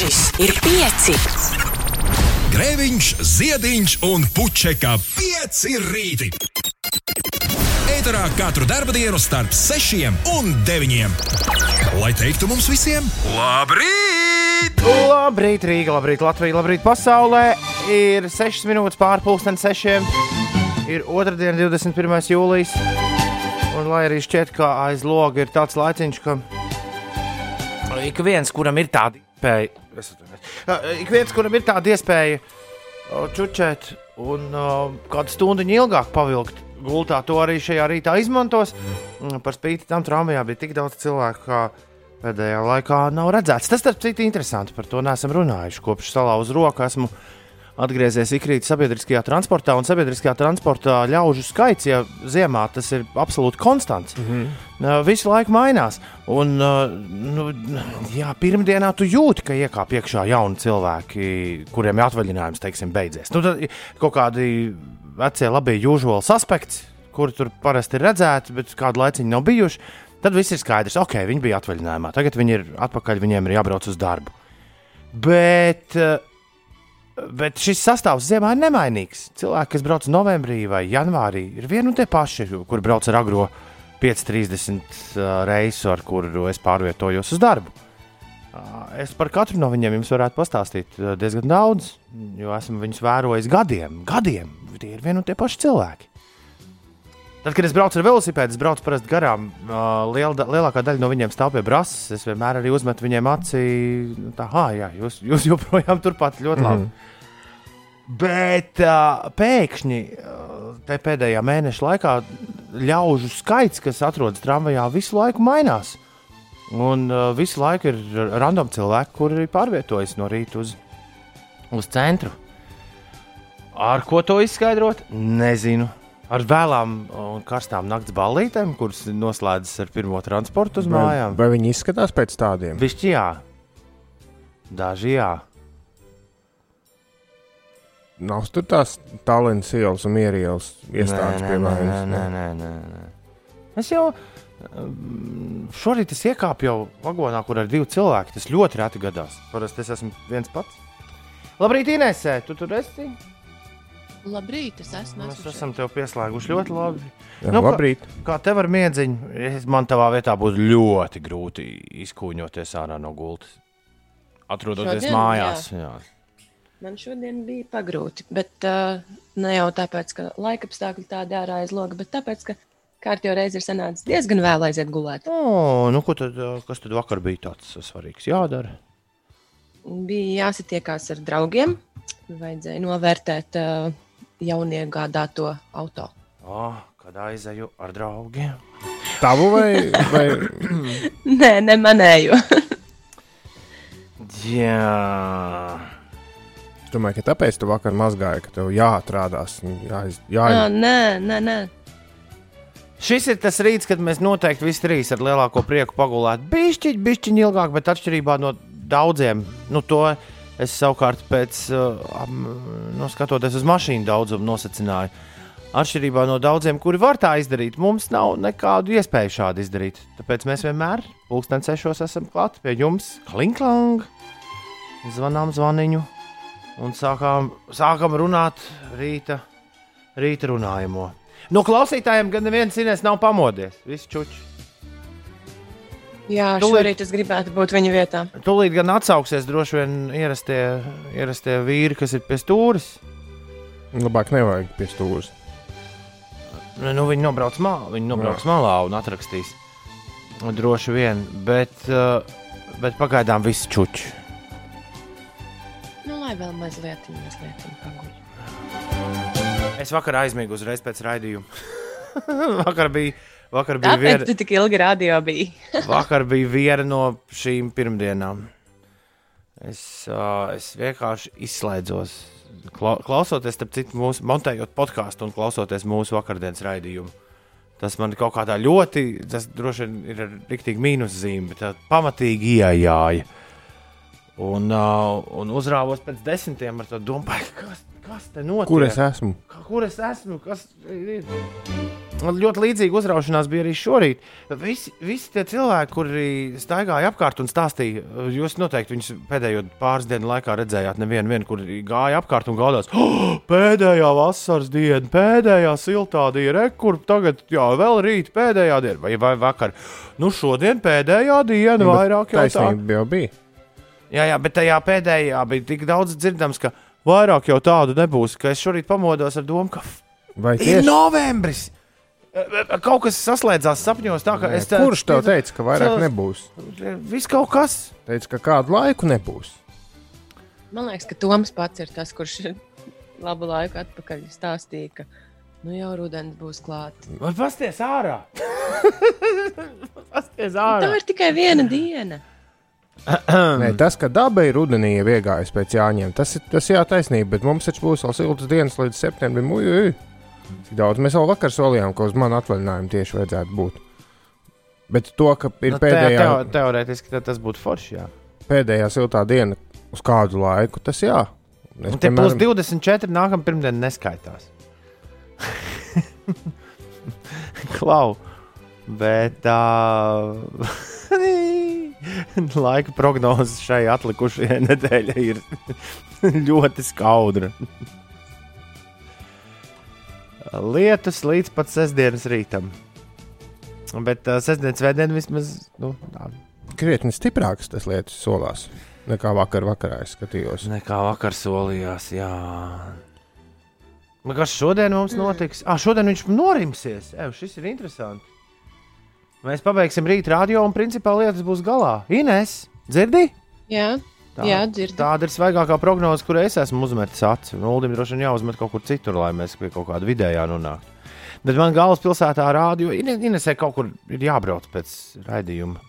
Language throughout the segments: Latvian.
Šis ir pieci. Grēviņš, Ziediņš un Puķeka 5 rīti. Eterā katru dienu starp 6 un 9. Lai teiktu mums visiem, labrīt! Labrīt, Rīga, labrīt, Latvija, labrīt, pasaulē. Ir 6 minūtes pārpusdienas sešiem. Ir otrdiena, 21. jūlijas. Un lai arī šķiet, ka aiz loga ir tāds laiciņš, ka ik viens, kuram ir tāda iespēja, ik viens, kuram ir tāda iespēja čučēt un kādu stundu ilgāk pavilkt gultā, to arī šajā rītā izmantos. Mm, Par spīti tam traumajā bija tik daudz cilvēku, kā pēdējā laikā nav redzēts. Tas, starp citu, interesanti. Par to neesam runājuši. Kopš salauzu roku esmu atgriezies ikrīt sabiedriskajā transportā, un sabiedriskajā transportā ļaužu skaits, ja ziemā tas ir absolūti konstants. Mm -hmm. Visu laiku mainās. Un, nu, jā, pirmdienā tu jūti, ka iekāp iekšā jauni cilvēki, kuriem ir atvaļinājums, teiksim, beidzies. Nu, tad kaut kādi vecie, labi, usual suspekti, kuri tur parasti ir redzēti, bet kādu laiku nav bijuši. Tad viss ir skaidrs, ok, viņi bija atvaļinājumā, tagad viņi ir atpakaļ, viņiem ir jābrauc uz darbu. Bet, uh, bet šis sastāvs ziemā ir nemainīgs. Cilvēki, kas brauc novembrī vai janvārī, ir vieni un tie paši, kur brauc ar agro 5,30 uh, reisu, ar kuru es pārvietojos uz darbu. Es par katru no viņiem jums varētu pastāstīt diezgan daudz, jo esmu viņus vērojis gadiem. Gadiem tie ir vieni un tie paši cilvēki. Tad, kad es braucu ar velosipēdu, es braucu parasti garām. Uh, liela, da- lielākā daļa no viņiem stāv pie brāzes. Es vienmēr arī uzmetu viņiem acī, nu, tā, ah, jā, jūs, jūs joprojām turpat ļoti labi. Mm -hmm. Bet uh, pēkšņi uh, te pēdējā mēneša laikā ļaužu skaits, kas atrodas tramvajā, visu laiku mainās. Un uh, visu laiku ir random cilvēki, kuri pārvietojas no rīta uz, uz centru. Ar ko to izskaidrot? Nezinu. Ar vēlām un karstām naktas ballītēm, kuras noslēdzas ar pirmo transportu uz Vai, mājām. vai viņi izskatās pēc tādiem? Višķi jā. Daži jā. Nav tur tās tālruņa ielas un mierielas iestādes pie nē, manis. nē, nē, nē, nē. Es jau um, šorīt es iekāpu jau vagonā, kur ir divi cilvēki. Tas ļoti reti gadās. Parasti es esmu viens pats. Labrīt, Inêsē, tu tur esi? Labrīt, es esmu. Mēs esmu esam tev pieslēguši ļoti labi. Jā, Nu, labrīt. Kā tev ar miedziņu? Es- Man tavā vietā būtu ļoti grūti izkūņoties ārā no gultas. Atrodoties Šodien? mājās. Jā. šeit. Man šodien bija pagrūti, bet uh, ne jau tāpēc, ka laika apstākļi tādi ārā aiz loga, bet tāpēc, ka kārtībā reiz ir sanācis diezgan vēl aiziet gulēt. O, nu, ko tad, ā, kas tad vakar bija tāds svarīgs jādara? Bija jāsatiekās ar draugiem, vajadzēja novērtēt uh, jauniegādāto auto. Oh, kad aizēju ar draugiem. Tavu vai, vai Nē, nemanēju. Jā, es domāju, ka tāpēc tu vakar mazgāji, ka tev jāatrādās, jāiz, Ah, jāiz, nē, nē, nē. šis ir tas rīts, kad mēs noteikti visi trīs ar lielāko prieku pagulētu. Bišķiņ, bišķiņ ilgāk, bet atšķirībā no daudziem, nu to es savukārt pēc, uh, nu, skatoties uz mašīnu daudzumu, nosacināju. Atšķirībā no daudziem, kuri var tā izdarīt, mums nav nekādu iespēju šādi izdarīt. Tāpēc mēs vienmēr, pulksten sešos, esam klāt pie jums, klinklang, zvanām zvaniņu un sākām, sākām runāt rīta, rīta runājumu. No klausītājiem gan neviens cīnās nav pamodies. Visi čuči. Jā, Tūlīt- šorīt es gribētu būt viņa vietā. Tūlīt gan atsauksies droši vien ierastie, ierastie vīri, kas ir pie stūres. labāk nevajag pie stūres. Nu, viņi nobrauc malā, viņi nobrauc malā un atrakstīs. Droši vien, bet, uh, bet pagaidām viss čuči. Nu, lai vēl mazliet, mazliet paguļ. Es vakar aizmiegu uzreiz pēc raidījuma. vakar bija, vakar bija Tāpēc viena, tu tik ilgi radio biji. vakar bija viena no šīm pirmdienām. Es, uh, es vienkārši izslēdzos. Kla klausoties, starp citu, mūsu montējot podkāstu un klausoties mūsu vakardienas raidījumu. Tas man kaut kādā ļoti, tas droši vien ir ar rīktīgi mīnuszīme, bet tā pamatīgi iejāja. Un, uh, un uzrāvos pēc desmitiem ar to domu, kas, kas te notiek? Kur es esmu? Kur es esmu? Kas ir? Ļoti līdzīga uzraušanās bija arī šorīt. Visi, visi tie cilvēki, kuri staigāja apkārt un stāstīja, jūs noteikti viņus pēdējo pāris dienu laikā redzējāt, nevienu, vien, kur gāja apkārt un gaudās, oh, pēdējā vasaras diena, pēdējā siltā diena, kur tagad, jā, vēl rīt, pēdējā diena vai, vai vakar. Nu, šodien pēdējā diena, vairāk jau tā. Taisnība jau bija. Jā, jā, bet tajā pēdējā bija tik daudz dzirdams, ka vairāk jau tādu nebūs, ka es šorīt pamodos ar domu, ka Vai ir tieši novembris. Kaut kas saslēdzās sapņos, tā ka Nē, es tā, Kurš tev teica, ka vairāk Cilvēks- nebūs? Viss kaut kas. Teica, ka kādu laiku nebūs. Man liekas, ka Toms pats ir tas, kurš labu laiku atpakaļ stāstīja, ka nu jau rudens būs klāts. Vai pasties ārā? pasties Tā ārā. ir tikai viena diena. Nē, tas, ka daba ir rudenī jau iegājusi pēc jāņem, tas ir tas jā, taisnība, bet mums taču būs vēl siltas dienas līdz septembrim. Uj, uj. Cik daudz mēs vēl vakar solījām, ka uz manu atvaļinājumu tieši vajadzētu būt. Bet to, ka ir Nu, pēdējā, teo, teorētiski tas būtu forši. Jā. pēdējā siltā diena uz kādu laiku, tas jā. Es, Un tie plus 24 nākamā pirmdiena neskaitās. Klau. Bet tā. laika prognozes šai atlikušajai nedēļai ir ļoti skaudra. Lietus līdz pat sestdienas rītam. Bet uh, sestdienas vēdienā vismaz nu, tā, krietni stiprāks tas lietas solās nekā vakar vakarā es skatījos. Nekā vakar solījās, jā. Kas šodien mums notiks? Ah, šodien viņš norimsies. Ev, šis ir interesanti. Mēs pabeigsim rīt radio un principā lietas būs galā. Ines, dzirdi? Jā, jā dzirdu. Tāda ir svaigākā prognoze, kur es esmu uzmetis acis. Uldim droši vien jāuzmet kaut kur citur, lai mēs pie kaut kāda vidējā nonāktu. Bet man galvaspilsētā rādio Inesē kaut kur ir jābrauc pēc raidījuma.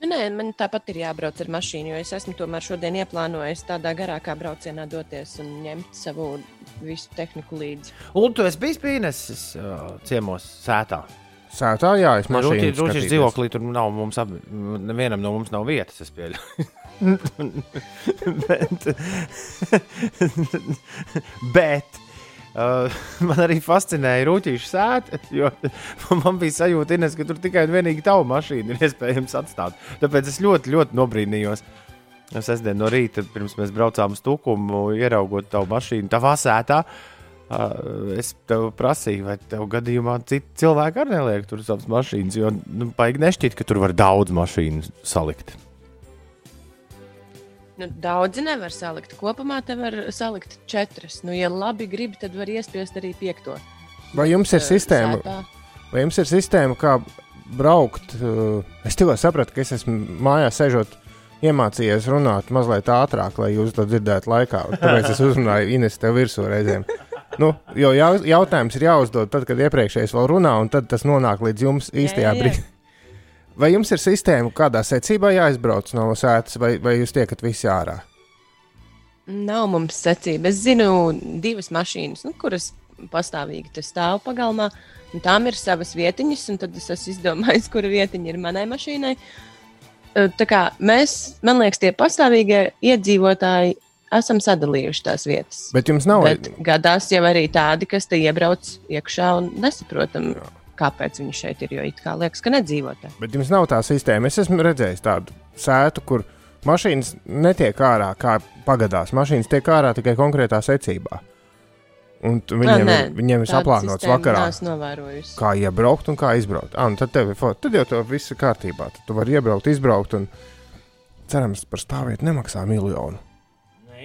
Nu, Nē, man tāpat ir jābrauc ar mašīnu, jo es esmu tomēr šodien ieplānojis tādā garākā braucienā doties un ņemt savu visu tehniku līdzi. Un tu esi bijis Ineses uh, ciemos sētā. Sētā, jā, es mašīnu Rūtīs skatīties. dzīvoklī tur nav. Mums ab, nevienam no mums nav vietas, es pieļauju. bet bet uh, man arī fascinēja rūtīšu sēta, jo man bija sajūta, Ines, ka tur tikai un vienīgi tavu mašīnu ir iespējams atstāt. Tāpēc es ļoti, ļoti nobrīnījos. Es sestdien no rīta, pirms mēs braucām uz Tukumu, ieraugot tavu mašīnu tavā sētā. Uh, es tev prasīju, vai tev gadījumā citi cilvēki arī neliek tur savas mašīnas, jo nu, baigi nešķiet, ka tur var daudz mašīnu salikt. Nu, daudzi nevar salikt. Kopumā te var salikt četras. Nu, ja labi grib, tad var iespiest arī piekto. Vai jums ir sistēma, sētā. vai jums ir sistēma, kā braukt? Es tikko sapratu, ka es esmu mājās sēžot, iemācījies runāt mazliet ātrāk, lai jūs to dzirdētu laikā. Tāpēc es uzrunāju Ines tev virsū reizēm. Nu, jo jau, jautājums ir jāuzdod tad, kad iepriekšējais vēl runā, un tad tas nonāk līdz jums īstajā jā, jā. brīdī. Vai jums ir sistēma, kādā secībā jāizbrauc no sēdes, vai, vai jūs tiekat visi ārā? Nav mums secība. Es zinu divas mašīnas, nu, kuras pastāvīgi te stāv pagalmā. un Tām ir savas vietiņas, un tad es esmu izdomājis, kura vietiņa ir manai mašīnai. Tā kā mēs, man liekas, tie pastāvīgie iedzīvotāji esam sadalījuši tās vietas. Bet jums nav Bet gadās jau arī tādi, kas te iebrauc iekšā un nesaprotam, kāpēc viņi šeit ir. Jo it kā liekas, ka nedzīvo te. Bet jums nav tā sistēma. Es esmu redzējis tādu sētu, kur mašīnas netiek ārā kā pagadās. Mašīnas tiek ārā tikai konkrētā secībā. Un viņiem, nē, ir, viņiem ir saplānots vakarā, kā iebraukt un kā izbraukt. Ah, tad, tev tad jau tur viss ir kārtībā. Tad tu vari iebraukt, izbraukt un cerams, par stāvvietu nemaksā miljonu.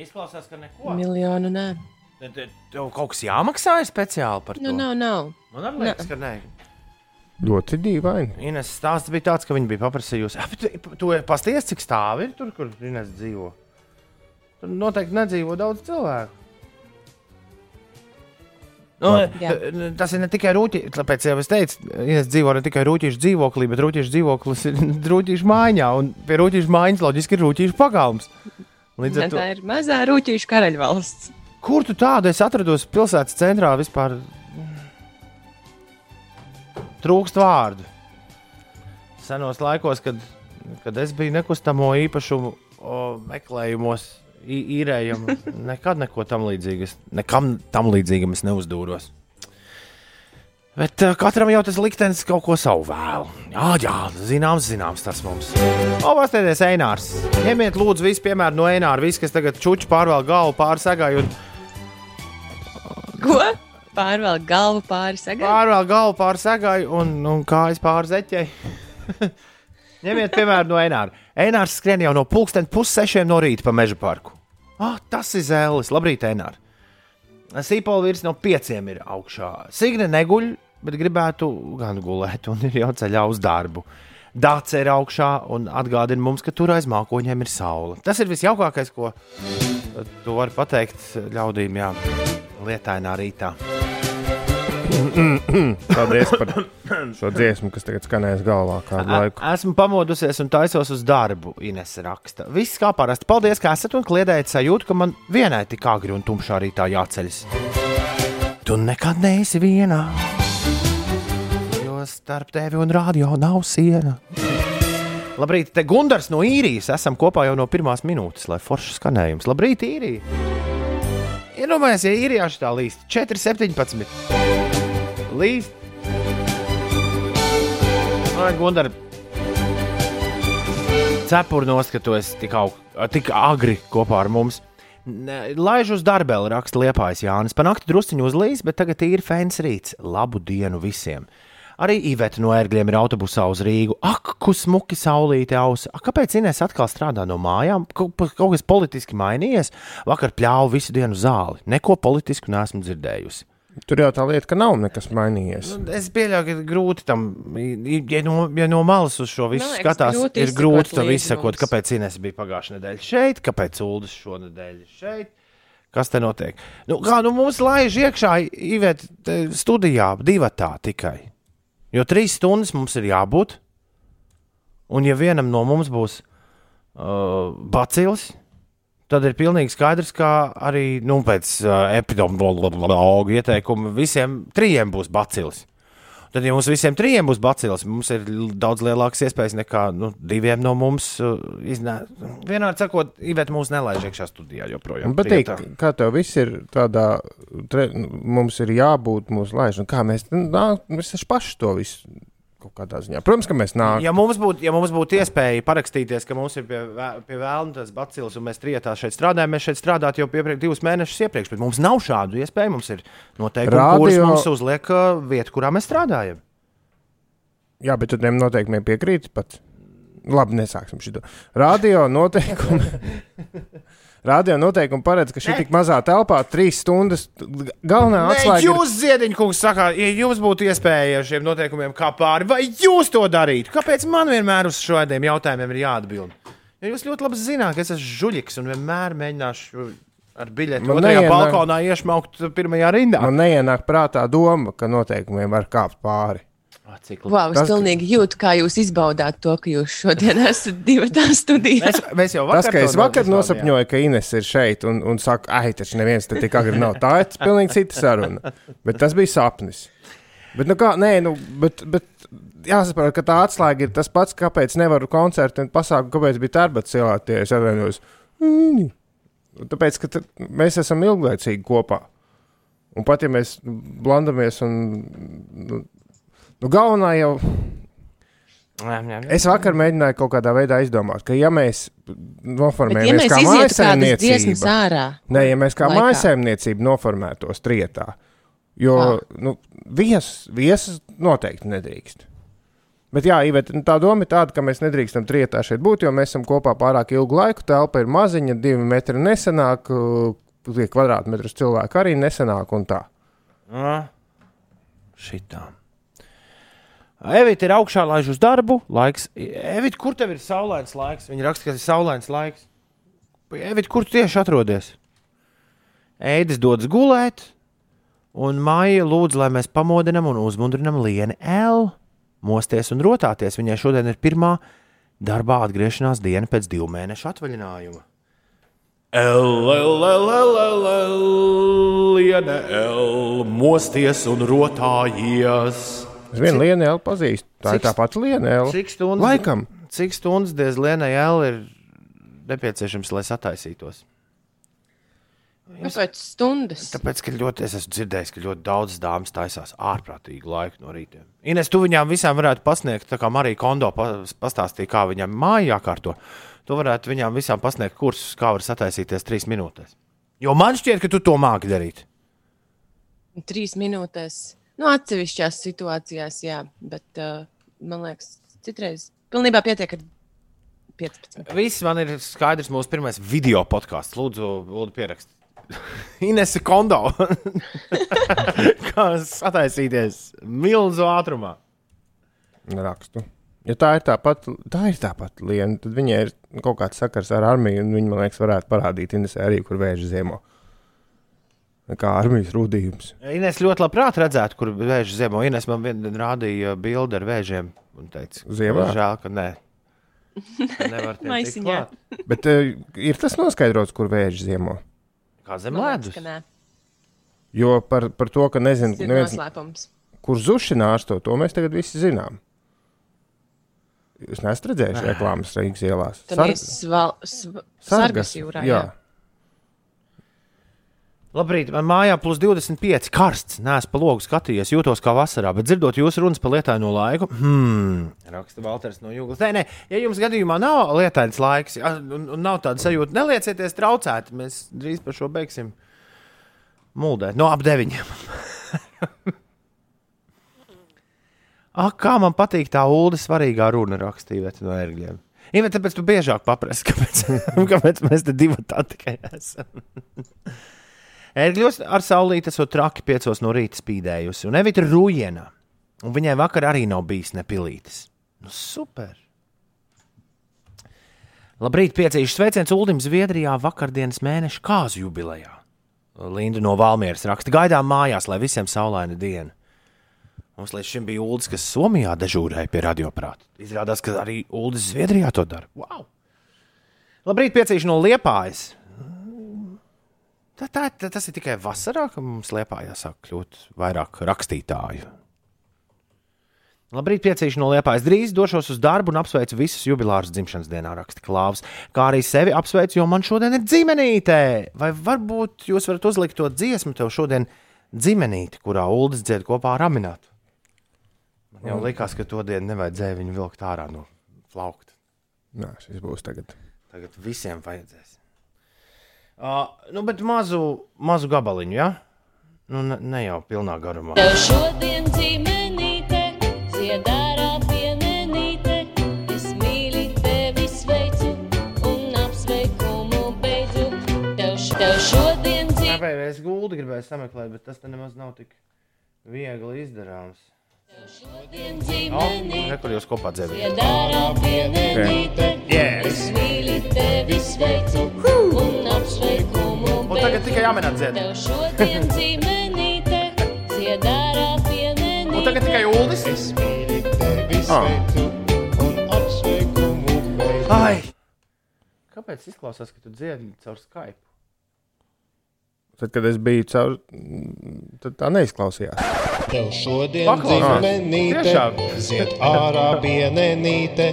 Nē, izklausās, ka neko. Miljonu nē. Tad tev kaut kas jāmaksā speciāli par to. Nu, nav, nav. Man arī liekas, ka nē. Ļoti dīvaini. Ines stāsts bija tāds, ka viņi bija paprasījusi, ap, tu, tu pasties, cik stāvi ir tur, kur Ines dzīvo. Tur noteikti nedzīvo daudz cilvēku. Nu, Jā. tas ir ne tikai rūtīši, tāpēc jau es teicu, Ines dzīvo ne tikai rūtīšu dzīvoklī, bet rūtīšu dzīvoklis ir rūtīšu mājā, un pie rūtīšu mājas loģiski ir rūtīšu pagalms. Līdz ar to, tā ir mazā rūtīšu karaļvalsts. kur tu tādu esi atradusi pilsētas centrā vispār? Trūkst vārdu. Senos laikos, kad, kad es biju nekustamo īpašumu o, meklējumos, īrējumu, nekad neko tam līdzīgu. es- Nekam tam līdzīgam es neuzdūros. Bet uh, katram jau tas liktenis kaut ko savu vēl. Jā, jā, zināms, zināms tas mums. O, pastāties, Einārs. Ņemiet, lūdzu, visu piemēru no Eināra. Visi, kas tagad čuči pārvēl galvu pāri sagai un Ko? Pārvēl galvu pāri sagai. pārvēl galvu pāri sagai un, un kājas pāri zeķei. Ņemiet, piemēram, no Eināra. Einārs skrien jau no pulksten pussešiem no rīta pa meža parku. Ah, tas ir zēlis. Labrīt, Einār. Sīpola virs no pieciem ir augšā. Signe neguļ, bet gribētu gan gulēt, un ir jau ceļā uz darbu. Dāce ir augšā un atgādina mums, ka tur aiz mākoņiem ir saule. Tas ir visjaukākais, ko tu vari pateikt ļaudīm, jā, lietainā rītā. Paldies par šo dziesmu, kas tagad skanēs galvā kādu laiku. Esmu pamodusies un taisos uz darbu, Ines raksta. Viss kā parasti. Paldies, ka esat un kliedējat sajūtu, ka man vienai tik agri un tumšā rītā jāceļas. Tu nekad neesi vienā, starp tevi un rādio nav siena. Labrīt, te Gunārs no īrijas. Esam kopā jau no pirmās minūtes, lai foršs skanējums. Labrīt, īrija! Iedomājieties, ja īrijā šī tā līst 4,17. Līst. Ai, Gunār, tu esi tik, aug, tik agri kopā ar mums. Laiž uz darbeli, raksta Liepājas Jānis. Panākti drusciņu uzlīs, bet tagad ir fēns rīts. Labu dienu visiem! Arī Iveta no ērgļiem ir autobusā uz Rīgu. Ak, ku smuki saulīte ausa. Ak, kāpēc Inês atkal strādā no mājām? Kaut, kas politiski mainījies. Vakar pļāvu visu dienu zāli. Neko politisku neesmu dzirdējusi. Tur jau tā lieta, ka nav nekas mainījies. Nu, Es pieļauju, ka grūti tam, ja no, ja no malas uz šo visu Man liekas, skatās, grūti ir izsekot grūti tam mums. kāpēc Inês bija pagājušā nedēļa šeit, kāpēc Ulas šonadēļ šeit. Kas te notiek? Nu, kā nu mums laiž iekšā, Ivet, studijā, divi tā tikai. Jo trīs stundas mums ir jābūt. Un ja vienam no mums būs uh, bacils, tad ir pilnīgi skaidrs, ka arī nu, pēc uh, epidemiologa ieteikuma visiem trijiem būs bacils. Tad, ja mums visiem trijiem būs bacils, mums ir daudz lielākas iespējas nekā nu, diviem no mums. Uh, iznā... Vienādi sakot, Iveta mūs nelaiž iekšā studijā joprojām. Patīk, Prietā. kā tev viss ir tādā, tre, mums ir jābūt mūsu laišana. Kā mēs, nā, mēs taču paši to visu kaut kādā ziņā. Protams, ka mēs nākam. Ja mums būtu ja mums būt iespēja parakstīties, ka mums ir pie, pie vēlna tas bacils, un mēs trijotā šeit strādājam, mēs šeit strādājam jau piepriek, divus mēnešus iepriekš, bet mums nav šādu iespēju. Mums ir noteikumi, Radio- kurus mums uzliek uh, vieta, kurā mēs strādājam. Jā, bet tu tiem noteikumiem piekrīti pat. Labi, nesāksim šo. Radio noteikumi. Radio noteikumi paredz, ka šī tik mazā telpā trīs stundas galvenā Nē, atslēga. ir- jūs, Ziediņkungs, sakāt, ja jums būtu iespēja šiem noteikumiem kā pāri, vai jūs to darītu? Kāpēc man vienmēr uz šādiem jautājumiem ir jāatbild? Ja jūs ļoti labi zināt, ka es esmu žuļiks un vienmēr mēģināšu ar biļeti Man otrajā neienāk- balkonā iešmaukt pirmajā rindā. Man neienāk prātā doma, ka noteikumiem var kāpt pāri. Ah, Cik Wow, es Tas- pilnīgi jūtu, kā jūs izbaudāt to, ka jūs šodien esat divi tā studijā. Mēs, mēs jau vakar Tas, ka es vakar nosapņoju, ka Ines ir šeit un, un saka, ah, taču neviens te tik agri nav. Tā ir pilnīgi cita saruna. Bet tas bija sapnis. Bet, nu kā, nē, nu, bet, bet jāsaprot, ka tā atslēga ir tas pats, kāpēc nevaru koncertu un pasākumu, kāpēc bija tērbats cilvēki. Es atvainojos. Mm. Tāpēc, ka mēs esam ilglaicīgi kopā. Un pat ja mēs blandamies un. Nu, nu galvenā jau. Es vakar mēģināju kaut kādā veidā izdomāt, ka ja mēs noformējamies ja kā mājasēmniecība, Nē, ja mēs kā mājasēmniecība noformētos trietā, jo Ah. nu, viesus, viesus noteikti nedrīkst. Bet jā, Ivet, nu, tā doma ir tāda, ka mēs nedrīkstam trietā šeit būt, jo mēs esam kopā pārāk ilgu laiku. Telpa ir maziņa, divi metri nesenāk, uh, tie kvadrātmetrus cilvēku arī nesenāk un tā. Ah, Šitā. Evita ir augšā, laiž uz darbu. Laiks. Evita, kur tev ir saulains laiks? Viņa raksta, ka ir saulains laiks. Evita, kur tu tieši atrodies? Ēdis dodas gulēt, un Maija lūdz, lai mēs pamodinām un uzmundrinām Lienu L. Mosties un rotāties. Viņai šodien ir pirmā darbā atgriešanās diena pēc divu mēnešu atvaļinājuma. Liena L, mosties un rotājies. Es vienu lienu jau pazīstu. Tā Cik ir tā pati liena. Jau. Cik stundas, Laikam. cik stundas diez Lienai L ir nepieciešams, lai sataisītos? Kāpēc stundas? Tāpēc, ka ļoti, es esmu dzirdējis, ka ļoti daudz dāmas taisās ārprātīgi laiku no rīta. Ines, tu viņām visām varētu pasniegt, tā kā Marija Kondo pa- pastāstīja, kā viņam māja jākārto. Tu varētu viņām visām pasniegt kursus, kā var sataisīties trīs minūtēs. Jo man šķiet, ka tu to māki darīt. Trīs minūtēs. Nu, atsevišķās situācijās, jā, bet uh, man liekas, citreiz pilnībā pietiek ar 15. Viss man ir skaidrs, mūsu pirmais video podkāsts. Lūdzu, lūdzu pierakst. Inese Kondo. kā sataisīties milzu ātrumā. rakstu. Ja tā ir tāpat, tā ir tāpat lieta, tad viņai ir kaut kāds sakars ar armiju, un viņa, man liekas, varētu parādīt Inesē arī, kur vēža ziemo. Kā armijas rūdījums. Ines ļoti labprāt redzētu, kur vēža ziemo. Ines man vien rādīja bildi ar vēžiem un teica, Ziemā? žēl, ka nē. Nevar tikt Maisiņā. klāt. Bet uh, ir tas noskaidrots, kur vēža ziemo. Kā zem ledus. ka. Jo par, par to, ka nezinu, Tas neviens, kur zušana ārsto, to mēs tagad visi zinām. Jūs neesat redzējuši reklāmas Rīgas ielās. Tad ir sargas jūrā. jā. Jā. Labrīt, man mājā plus 25, karsts. Nē, es pa logu skatījies, jūtos kā vasarā, bet dzirdot jūsu runas par lietaino laiku, hmm, raksta Valters no Jūglas. Nē, nē, ja jums gadījumā nav lietains laiks, nav tāda sajūta, neliecieties traucēti, mēs drīz par šo beigsim muldēt. No ap deviņiem. Ak, kā man patīk tā ULDE svarīgā runa rakstīja no ērgļiem. Jā, tāpēc tu biežāk paprasti, kāpēc, kāpēc mēs te divi tā tikai esam. Ērgļos ar saulīti esot traki piecos no rīta spīdējusi, un Evita rūjienā. Un viņai vakar arī nav bijis nepilītis. Nu, super! Labrīt, piecīšu sveiciens Uldim Zviedrijā vakardienas mēneša kāzu jubilejā. Linda no Valmieras raksta, gaidām mājās, lai visiem saulaina diena. Mums līdz šim bija Uldis, kas Somijā dežūrēja pie radioprāta. Izrādās, ka arī Uldis Zviedrijā to dara. Wow! Labrīt, piecīšu no Liepājas. Tā, tā, tā, tas ir tikai vasarā, ka mums liepā jāsāk kļūt vairāk rakstītāju. Labrīt, piecīši no liepājas. Drīz došos uz darbu un apsveicu visus jubilārus dzimšanas dienā, raksta Klāvs. Kā arī sevi apsveicu, jo man šodien ir dzimenīte. Vai varbūt jūs varat uzlikt to dziesmu tev šodien dzimenīti, kurā Uldis dzied kopā ar Aminātu? Man jau likās, ka to dienu nevajadzēja viņu vilkt ārā no plaukta. Nē, šis būs tagad. Tagad visiem vajadzēs. Uh, nu, bet mazu, mazu gabaliņu, ja? Nu, ne, ne jau pilnā garumā. Tev šodien dzīmenīte, ziedārā pienenīte, es mīli tevi sveicu un apsveikumu beidzu. Tev, š- tev šodien dzīmenīte. Kāpēc es guldu gribēju sameklēt, bet tas te nemaz nav tik viegli izdarāms. O, re, kur jūs kopā pienenīte, Yeah. es mīli tevi sveicu un apsveikumu ziedārā pienenīte. Un tagad tikai Uldis. Beidzu. Ai! Kāpēc izklausās, ka tu dziedi caur Skype? Tad, kad es biju caur, tad tā neizklausījās. Tev šodien dzīmenīte, Tiešām. ziet ārā pienenīte.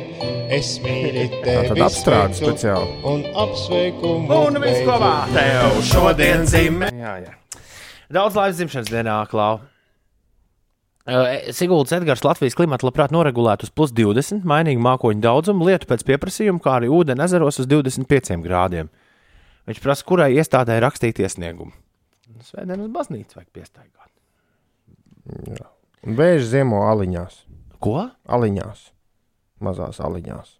Es mīlu tad tevi apstrāde sveicu speciāli. un apsveikumu Un viss beidzu. kopā tev šodien zīmē. Jā, jā. Daudz laimes dzimšanas dienā, Klau. Uh, Siguldas Edgars Latvijas klimatu labprāt noregulētu uz plus 20, mainīgu mākoņu daudzumu, lietu pēc pieprasījuma, kā arī ūdeni ezeros uz 25 grādiem. Viņš prasa, kurai iestādē rakstīt iesniegumu. Svētdien uz baznīcu vajag piestaigāt. Un vēža ziemo aliņās. Ko? aliņās. Mazās aliņās.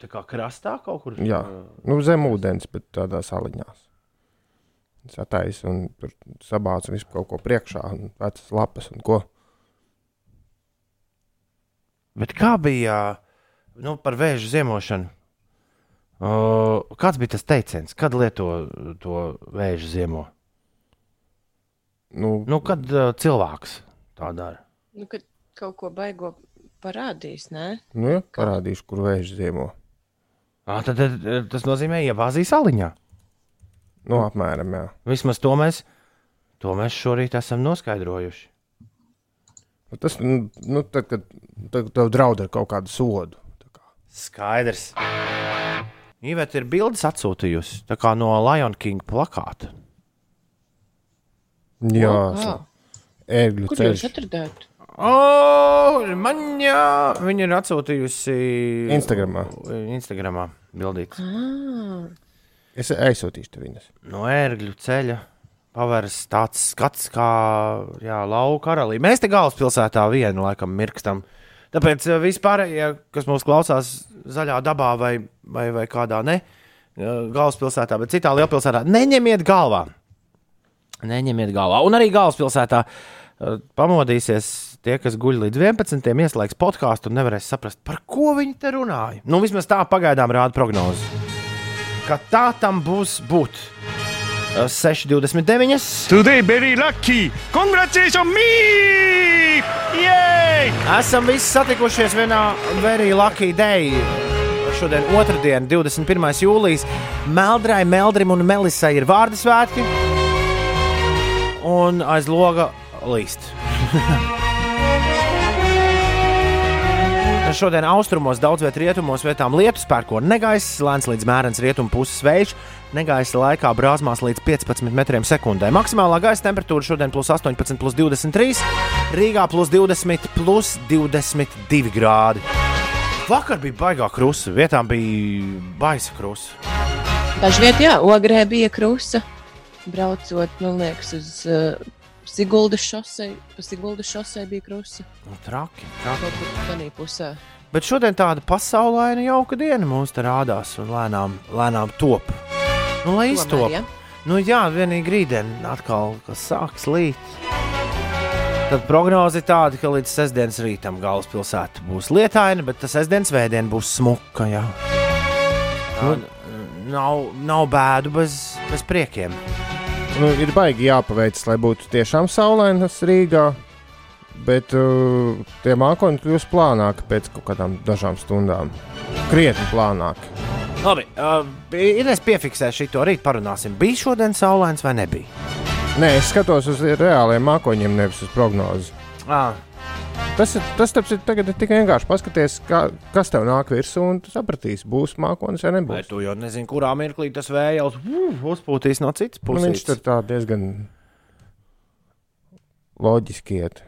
Tā kā krastā kaut kur? Jā, nu, zem ūdens, bet tādās aliņās. Satais un tur sabāca visu kaut ko priekšā, un vecas lapas un ko. Bet kā bija nu, par vēža ziemošanu? Uh, kāds bija tas teiciens, kad lieto to vēža ziemo? Nu, Nu, kad uh, cilvēks tā dara? Nu, kad kaut ko baigo parādīs, nē? nu ja, parādīšu, kur vēža ziemo. À, tad, tad tas nozīmē, iebāzīs aliņā. Nu, apmēram, jā. Vismaz to mēs, to mēs šorīt esam noskaidrojuši. Nu, Tas, nu, nu, tad, kad tad, tev draud ar kaut kādu sodu. tā kā. Skaidrs. Iveta ir bildes atsūtījusi tā kā no Lion King plakāta. Jā, ērgļu Kur jūs ceļš. atradāt? O, man jā, viņa ir atsūtījusi Instagramā. Instagramā bildītas. Ah, Es aizsūtīšu tev viņas. No ērgļu ceļa pavērs tāds skats kā jā, lauka karalī. Mēs te galvaspilsētā vienu laikam mirkstam. Tāpēc eh, vispār, ja, kas mūs klausās zaļā dabā vai, vai, vai kādā ne, eh, galvaspilsētā, bet citā lielpilsētā, neņemiet galvā. Neņemiet galvā. Un arī galvaspilsētā eh, pamodīsies tie, kas guļ līdz 11. ieslēgs podkāstu un nevarēs saprast, par ko viņi te runāja. Nu, vismaz tā pagaidām rāda prognoze. Ka tā tam būs būt. Eh, 6,29. Today very lucky. Congratulations me! Yay! Esam visi satikušies vienā very lucky day. Šodien, otrdien, 21. jūlijas, Meldrai, Meldrim un Melisai ir vārdu svētki. Un aiz loga līst. Šodien austrumos, daudz vietā rietumos, vietām lietus, pērkona negaiss, lēns līdz mērens rietumu puses vējš, negaisa laikā brāzmās līdz 15 metriem sekundē. Maksimālā gaisa temperatūra šodien plus 18, plus 23, Rīgā plus 20, plus 22 grādi. Vakar bija baigā krusta, vietām bija baisa krusta. Dažviet, jā, ogrē bija krusta. Braucot, man liekas, uz uh, Siguldas šosei. Pa Siguldas šosei bija krusta. Nu, Traki, traki. Kaut kur tādā pusē. Bet šodien tāda pasaulaina jauka diena mums te rādās un lēnām, lēnām top. Nu, lai iztop. Ja? Nu, jā, vienīgi rītdien atkal sāks līt. Tad prognoze ir tāda, ka līdz sestdienas rītam galvaspilsēta būs lietaina, bet tas sestdienas vēdienā būs smuka. Jā. Nu, nav, nav bēdu bez, bez priekiem. Nu, ir baigi jāpaveic, lai būtu tiešām saulainas Rīgā. Bet uh, tie mākoņi kļūst plānāki pēc kaut kādām dažām stundām. Krietni plānāki. Labi, uh, Ines piefiksēs šo rīt, parunāsim. Bija šodien saulains vai nebija? Nē, es skatos uz reāliem mākoņiem, nevis uz prognozi. Ah, Tas ir tas, tas ir, tagad ir tikai vienkārši paskaties, kā, kas tev nāk virsū, un tu sapratīsi, būs mākonis vai vai nebūs. tu jau nezini, kurā mirklī tas vējš uzpūtīs no citas Nu, puses? viņš tur tā diezgan loģiski iet.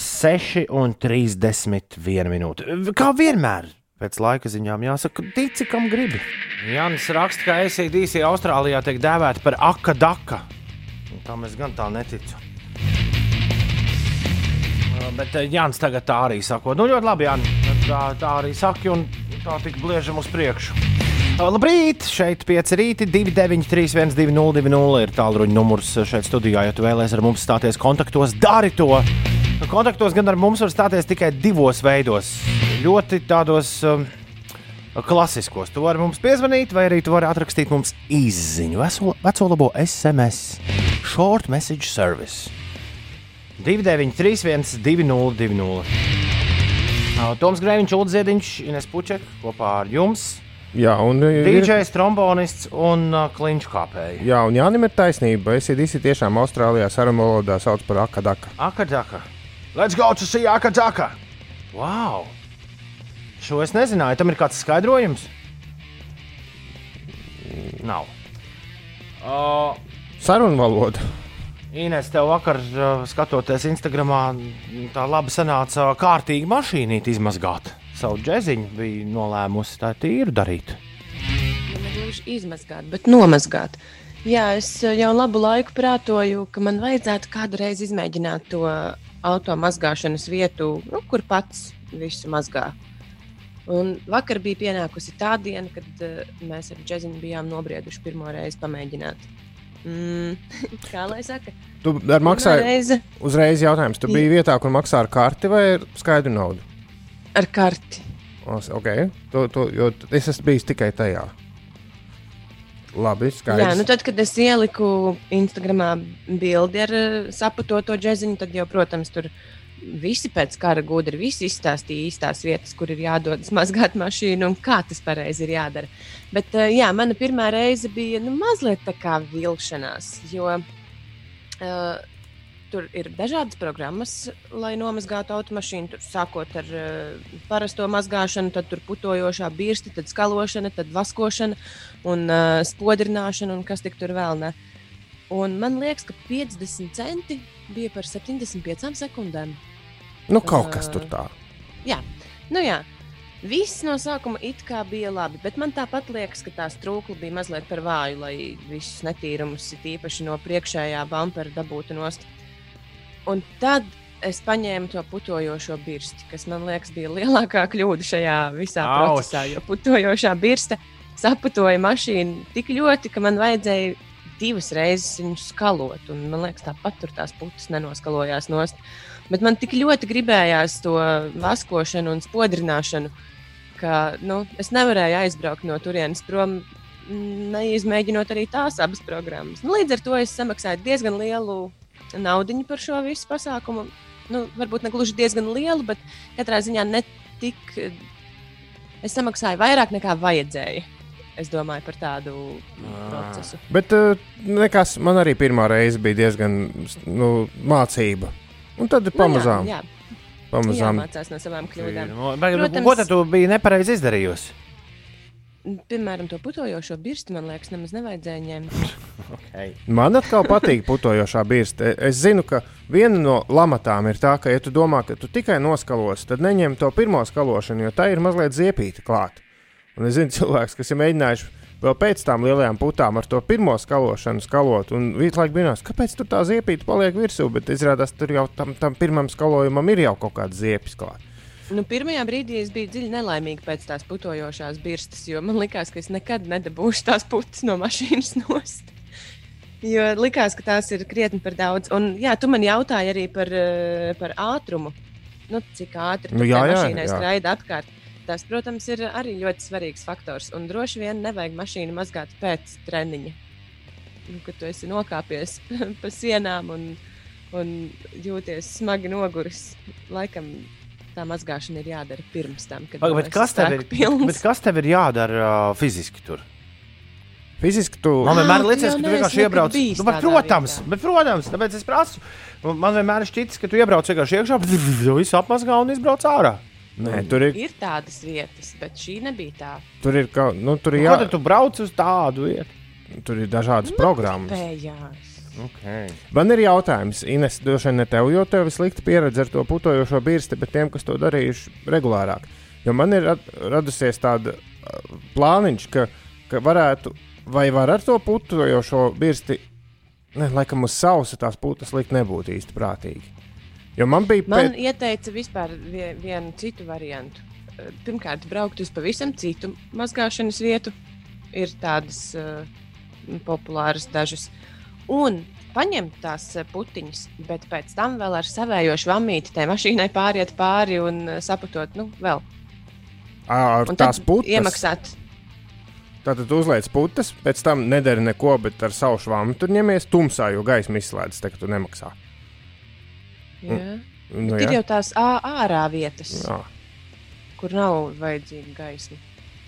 6 un 31 minūte. Kā vienmēr. Pēc laika ziņām jāsaka, tici, kam gribi. Jānis raksta, ka ACDC Austrālijā tiek dēvēta par akadaka. Tam es gan tā neticu. Uh, Bet uh, Jānis tagad tā arī saka, nu ļoti labi, Jānis. Tā, tā arī saka, un tā tik bliežam uz priekšu. Uh, Labrīt! Šeit 5 rīti, 293, 1202 ir tālruņa numurs šeit studijā. Ja tu vēlēsies ar mums stāties kontaktos, dari to! Kontaktos gan ar mums var stāties tikai divos veidos. Ļoti tādos um, klasiskos. Tu vari mums piezvanīt, vai arī tu vari atrakstīt mums veco, veco labo SMS, short message service. 293, 1202. Toms Grēviņš, Ulrichs Ziedņš, Ines Puček kopā ar jums. Jā, un ir, DJs, trombonists un uh, kliņš kāpēji. jā, un Jānim ir taisnība. Es īsi tiešām Austrālijā sarunu valodā sauc par akadaka. Akadaka. Let's go to see Akadaka! Wow! Šo es nezināju. Tam ir kāds skaidrojums? Nav. Uh, Sarunu valoda. Ines, tev vakar, uh, skatoties Instagramā, tā labi sanāca kārtīgi mašīnīt izmazgāt. Savu džeziņu bija nolēmusi tā tīru darīt. Nu, ne gluži izmazgāt, bet nomazgāt. Jā, es eh, jau labu laiku prātoju, ka man vajadzētu kādu reizi izmēģināt to auto mazgāšanas vietu, nu, kur pats visu mazgā. Un vakar bija pienākusi tā diena, kad uh, mēs ar Džeziņu bijām nobrieduši pirmo reizi pamēģināt. Mm, kā lai saka? Tu ar maksāji reizi uzreiz jautājums. Tu biji vietā, kur maksā ar karti vai ar skaidru naudu? ar karti. Okay. To, to, jo es esmu bijis tikai tajā. Labi, skaidrs. Jā, nu tad, kad es ieliku Instagramā bildi ar uh, saputoto džeziņu, tad jau, protams, tur visi pēc kara gudri, visi izstāstīja īstās vietas, kur ir jādodas mazgāt mašīnu un kā tas pareizi ir jādara. Bet, uh, jā, mana pirmā reize bija nu, mazliet tā kā vilšanās, jo uh, tur ir dažādas programmas, lai nomazgātu automašīnu. Tur sākot ar uh, parasto mazgāšanu, tad tur putojošā birsti, tad skalošana, tad vaskošana un uh, spodrināšana un kas tik tur vēl ne. Un man liekas, ka 50 centi bija par 75 sekundēm. Nu, kaut kas tur tā. Jā, nu jā. Viss no sākuma it kā bija labi, bet man tāpat liekas, ka tā strūkla bija mazliet par vāju, lai visus netīrumus, it īpaši no priekšējā bumpera, dabūtu nost. Un tad es paņēmu to putojošo birsti, kas man liekas bija lielākā kļūda šajā visā Auč. procesā. Jo putojošā birsta saputoja mašīnu tik ļoti, ka man vajadzēja divas reizes viņu skalot. Un, man liekas, tāpat tur tās putas nenoskalojās nost. Bet man tik ļoti gribējās to vaskošanu un spodrināšanu, ka nu, es nevarēju aizbraukt no turienes prom. Neizmēģinot arī tās abas programmas. Nu, līdz ar to es samaksāju diezgan lielu naudu par šo visu pasākumu. Nu, varbūt ne gluži diezgan lielu, bet katrā ziņā ne tik. Es samaksāju vairāk nekā vajadzēja. Es domāju par tādu procesu. Bet uh, nekas, man arī pirmā reize bija diezgan nu, mācība. Un tad pamazām, Nu, jā, jā, pamazām. jāmācās no savām kļūdām. Nu, Protams. Ko tad tu biji nepareizi izdarījusi? Piemēram, to putojošo birstu, man liekas, nemaz nevajadzēja ņemt. Man atkal patīk putojošā birsta. Es zinu, ka viena no lamatām ir tā, ka, ja tu domā, ka tu tikai noskalos, tad neņem to pirmo skalošanu, jo tā ir mazliet ziepīta klāta. Un es zinu, cilvēks, kas ir mēģinājuši vēl pēc tam lielajām putām ar to pirmo skalošanu skalot, un visu laiku brīnās, kāpēc tur tā ziepīta paliek virsū, bet izrādās, tur jau tam, tam pirmam skalojumam ir jau kaut kāds ziepis klāts. Nu, pirmajā brīdī es biju dziļi nelaimīga pēc tās putojošās birstas, jo man likās, ka es nekad nedabūšu tās putas no mašīnas nost. Jo likās, ka tās ir krietni par daudz. Un, jā, tu man jautāji arī par, eh, par ātrumu. Nu, cik ātri Nu, jā, jā, mašīnai jā. skraida apkārt. Tas, protams, ir arī ļoti svarīgs faktors. Un droši vien nevajag mašīnu mazgāt pēc treniņa. Nu, kad tu esi nokāpies pa sienām un, un jūties smagi noguris, laikam tā mazgāšana ir jādara pirms tam. Kad Paga, kas tev ir, pilns. bet kas tev ir jādara uh, fiziski tur? Fiziski tu Man vienmēr tu liekas, jau ka tu vienkārši iebrauc. Nu, bet, protams, vietā. bet, protams, tāpēc es prasu. Man vienmēr šķitis, ka tu iebrauc vienkārši iekšā, visu apmazgā un izbrauc ārā. Nē, tur ir, Ir tādas vietas, bet šī nebija tā. tur ir, kaut- nu, tur ir, Jā. tad tu brauc uz tādu vietu? tur ir dažādas programmas. Pējās. Okay. Man ir jautājums, Ines, droši vien ne tev, jo tev ir slikta pieredze ar to putojošo birsti, bet tiem, kas to darījuši regulārāk. Jo man ir rad, radusies tāda uh, plāniņš, ka, ka varētu, vai var ar to putojošo birsti, ne, laikam uz sausa tās putas likt nebūtu īsti prātīgi. Jo man bija Man pēc, ieteica vispār vie- vienu citu variantu. Pirmkārt, braukt uz pavisam citu mazgāšanas vietu. Ir tādas uh, populāras dažas. Un paņemt tās eh, putiņas, bet pēc tam vēl ar savējo švamīti tai mašīnai pāriet pāri un eh, saputot, nu, vēl. ar Un tās putas. iemaksāt. Tātad uzliec putas, pēc tam nedara neko, bet ar savu švāmu tur ņemies tumsā, jo gaisma izslēdz, tā ka tu nemaksā. Jā. Nu, Ir jā. jau tās ārā vietas, Jā. kur nav vajadzīga gaisma.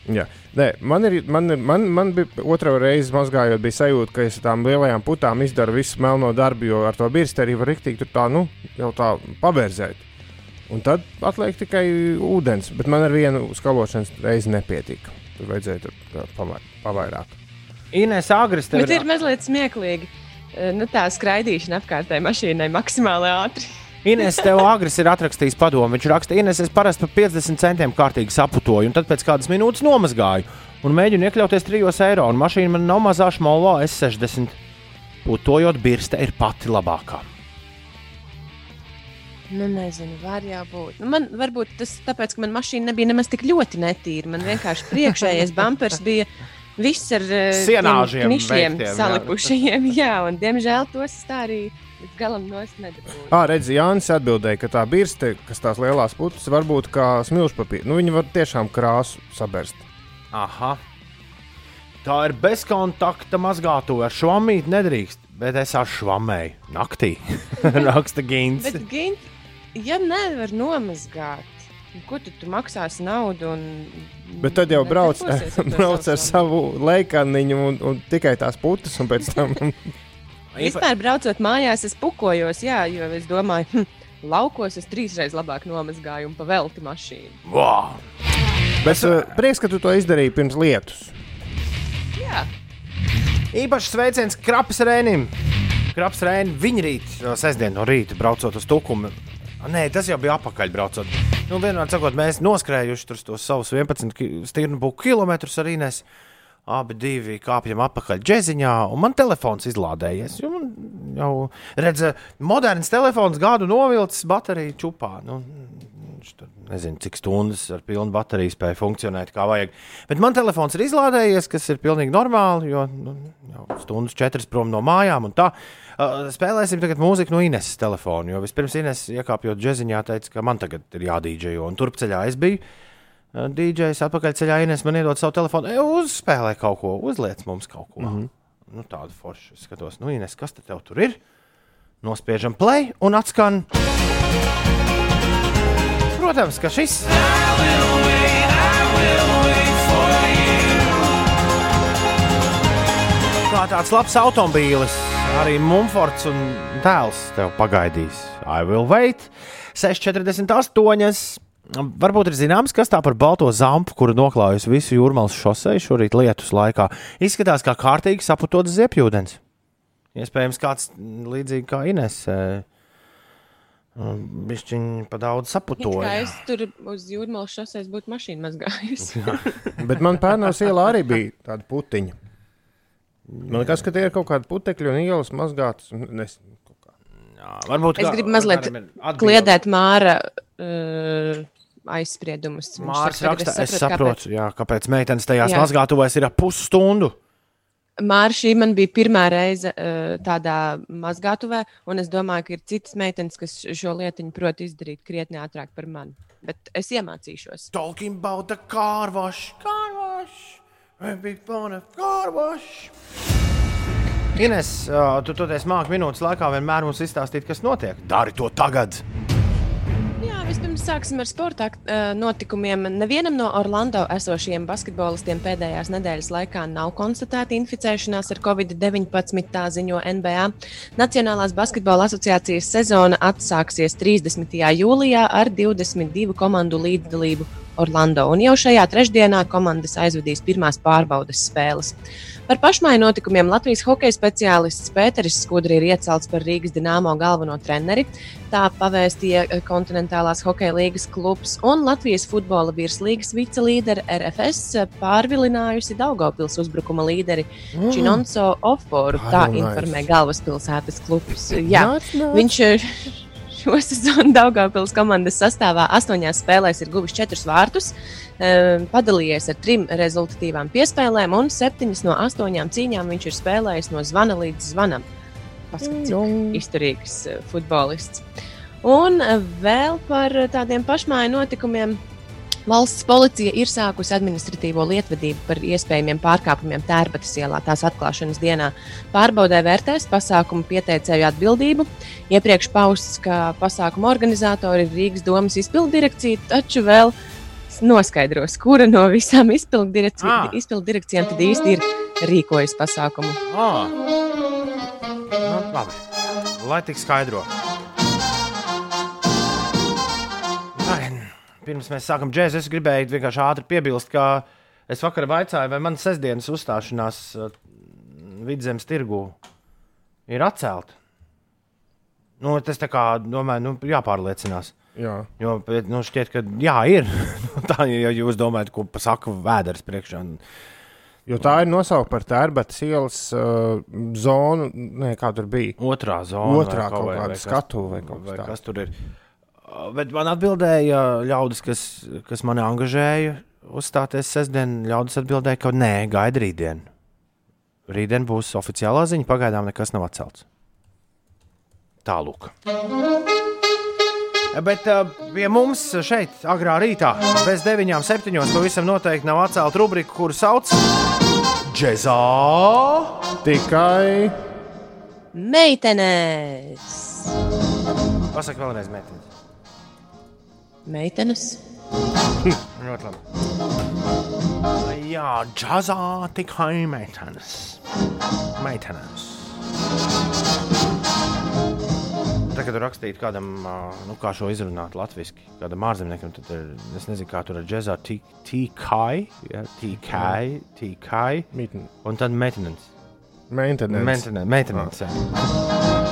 Jā, Nē, man, ir, man, ir, man, man bija otrā reize mazgājot, bija sajūta, ka es tām lielajām putām izdaru visu melno darbu, jo ar to birsti arī var riktīgi tur tā, nu, jau tā pavērzēt. Un tad atliek tikai ūdens, bet man ar vienu skalošanas reizi nepietika. Tur vajadzēja tur pavairāk. Ines Agris tev Bet ir mazliet smieklīgi. eh, Nu, tā skraidīšana apkārtēji mašīnai maksimāli ātri. Ines tev agresīvi ir atrakstījis padomu. Viņš raksta, Ines, es parasti par 50 centiem kārtīgi saputoju, un tad pēc kādas minūtes nomazgāju. Un mēģinu iekļauties 3 eiro, un mašīna man nav mazā šmolā S60. Putojot, birste ir pati labākā. Nu, nezinu, var jau būt. Nu, man varbūt tas tāpēc, ka man mašīna nebija nemaz tik ļoti netīra. Man vienkārši priekšējais bumpers bija viss ar eh, Sienāžiem knišļiem veiktiem, jā. un diemžēl tos tā arī līdz galam nedabūju. Ah, redz, Jānis atbildēja, ka tā birste, kas tās lielās putas, var būt kā smilšpapīra. Nu, viņi var tiešām krāsu sabērst. Aha. Tā ir bezkontakta mazgāto. Ar švamīti nedrīkst, bet es ar švamēju naktī. Raksta Gins. Bet, Gint, ja nevar nomazgāt, ko tu, tu maksāsi naudu? Un, Bet tad jau brauc, ar brauc ar savu savu leikaniņu un, un tikai tās putas, un pēc tam Vispār braucot mājās, es pukojos, jā, jo es domāju, hm, laukos es trīsreiz labāk nomazgāju un pavelti mašīnu. Wow. Bet uh, prieks, ka tu to izdarīji pirms lietus. Jā, Īpašs sveiciens Krapis Rēnim. skraps Rēni. Viņa rīt, sestdien no rīta, braucot uz Tukumu. Nē, tas jau bija apakaļ braucot. Nu, vienmēr sakot, mēs noskrējuši tos savus 11 ki- stirnu būku kilometrus ar Inês. Abi divi kāpjam atpakaļ džeziņā, un man telefons izlādējies. Man jau redz, moderns telefons gadu novilcis bateriju čupā. Nu, nezinu, cik stundas ar pilnu bateriju spēja funkcionēt kā vajag. Bet man telefons ir izlādējies, kas ir pilnīgi normāli, jo nu, jau stundas četras prom no mājām. Tā Uh, spēlēsim tagad mūziku no Ineses telefona. Jo vispirms Ines iekāpjot džeziņā, teica, ka man tagad ir jādīdžejo. Un turpceļā es biju. Uh, DJs atpakaļceļā Ines man iedod savu telefonu. E, uzspēlē kaut ko, uzliec mums kaut ko. Mm -hmm. nu, tādu foršu skatos. Nu, Ines, kas te tev tur ir? Nospiežam play un atskan. Protams, ka šis. Kā tāds labs automobīlis, arī Mumfords un dēls tev pagaidīs. I will wait. 6,48. Varbūt ir zināms, kas tā par balto zampu, kuru noklājusi visu jūrmālas šoseju šorīt lietus laikā. Izskatās kā kārtīgi saputots ziepjūdens. Iespējams, kāds līdzīgi kā Ines. Bišķiņi pa daudz It Kā saputoja. es tur uz jūrmālas šoseis būtu mašīna mazgājusi. Bet man pērnās ielā arī bija tāda putiņa. Man liekas, ka tie ir kaut kādi putekļi un ielas mazgātas. un Es, kaut kā. Jā, Varbūt Es gribu mazliet kliedēt Māra uh, aizspriedumus. Tagad raksta, es sapratu, kāpēc. saprotu, jā, kāpēc meitenes tajās Jā. mazgātuvēs ir ap pusstundu. Māra šī man bija pirmā reize uh, tādā mazgātuvē, un es domāju, ka ir citas meitenes, kas šo lietiņu prot izdarīt krietni ātrāk par mani. Bet es iemācīšos. Talking about the car wash, car wash, a big fun of car wash. Ines, ā, tu toties māki minūtes laikā vienmēr mums izstāstīt, kas notiek. Dari to tagad! Vispirms sāksim ar sporta notikumiem. Nevienam no Orlando esošajiem basketbolistiem pēdējās nedēļas laikā nav konstatēta inficēšanās ar covid-19, tā ziņo NBA. Nacionālās basketbola asociācijas sezona atsāksies 30. jūlijā ar 22 komandu līdzdalību Orlando, un jau šajā trešdienā komandas aizvadīs pirmās pārbaudas spēles. Par pašmaiņu notikumiem Latvijas hokeja speciālists Pēteris Skudri ir iecelts par Rīgas dīnāmo galveno treneri. Tā pavēstīja eh, kontinentālās hokeja līgas klubs un Latvijas futbola virslīgas vicelīderi RFS eh, pārvilinājusi Daugopils uzbrukuma līderi Činonso Offoru. Tā nice. informē galvaspilsētas klubs. Jā, nāc. viņš šo sezonu Daugopils komandas sastāvā astoņās spēlēs ir guvis četrus vārtus, eh, padalījies ar trim rezultatīvām piespēlēm un septiņas no astoņām cīņām viņš ir spēlējis no zvana līdz zvanam. Paskatās, cik izturīgs eh, futbolists. Un eh, vēl par eh, tādiem pašmāju notikumiem. Valsts policija ir sākusi administratīvo lietvedību par iespējamiem pārkāpumiem Tērbatas ielā tās atklāšanas dienā. Pārbaudē vērtēs pasākumu pieteicēju atbildību. Iepriekš pausts, ka pasākuma organizatori ir Rīgas domas izpildu direkcija, taču vēl noskaidros, kura no visām izpildu direkci Ah. tad īsti ir rīkojusi pasākumu. Ah. Nu, labi. Lai tik skaidro. Pirms mēs sākam džēzu, es gribēju vienkārši ātri piebilst, ka es vakar vaicāju, vai manas sestdienas uzstāšanās uh, vidzemes tirgu ir atcelta. Nu, tas tā kā, domāju, nu, jāpārliecinās. Jā. Jo nu, šķiet, ka jā, ir. tā ja jūs domājat, ko pasaka vēders priekšā. Jo tā ir nosaukta par Tērbatas ielas uh, zonu, ne, kā tur bija. Otrā zona. Otrā vai kaut vai- kāda vai kas- skatuve vai kaut kas tāds. kas tur ir. Uh, Bet man atbildēja ļaudis, kas, kas mani angažēja uzstāties sestdien. Ļaudis atbildēja, ka nē, gaida rītdien. Rītdien būs oficiālā ziņa, pagaidām nekas nav atcelts. Tālāk. Bet pie mums šeit, agrā rītā, bez 9, 7, pavisam noteikti nav atcelta rubrika, kuru sauc Džezā. Tikai Meitenes! Pasaka vēlreiz, meitenes. Meitenes! Ļoti labi. Jā, džazā tikai meitenes. Meitenes. Tagad rakstītu kādam, ā, nu, kā šo izrunāt latviešu, kādam ārzemniekam, tad ir, es nezinu, kā tur ir džazā tīkai, ja, tīkai, tīkai, un tad meitenes. Maintenance. Meitenes, meitenes. jā.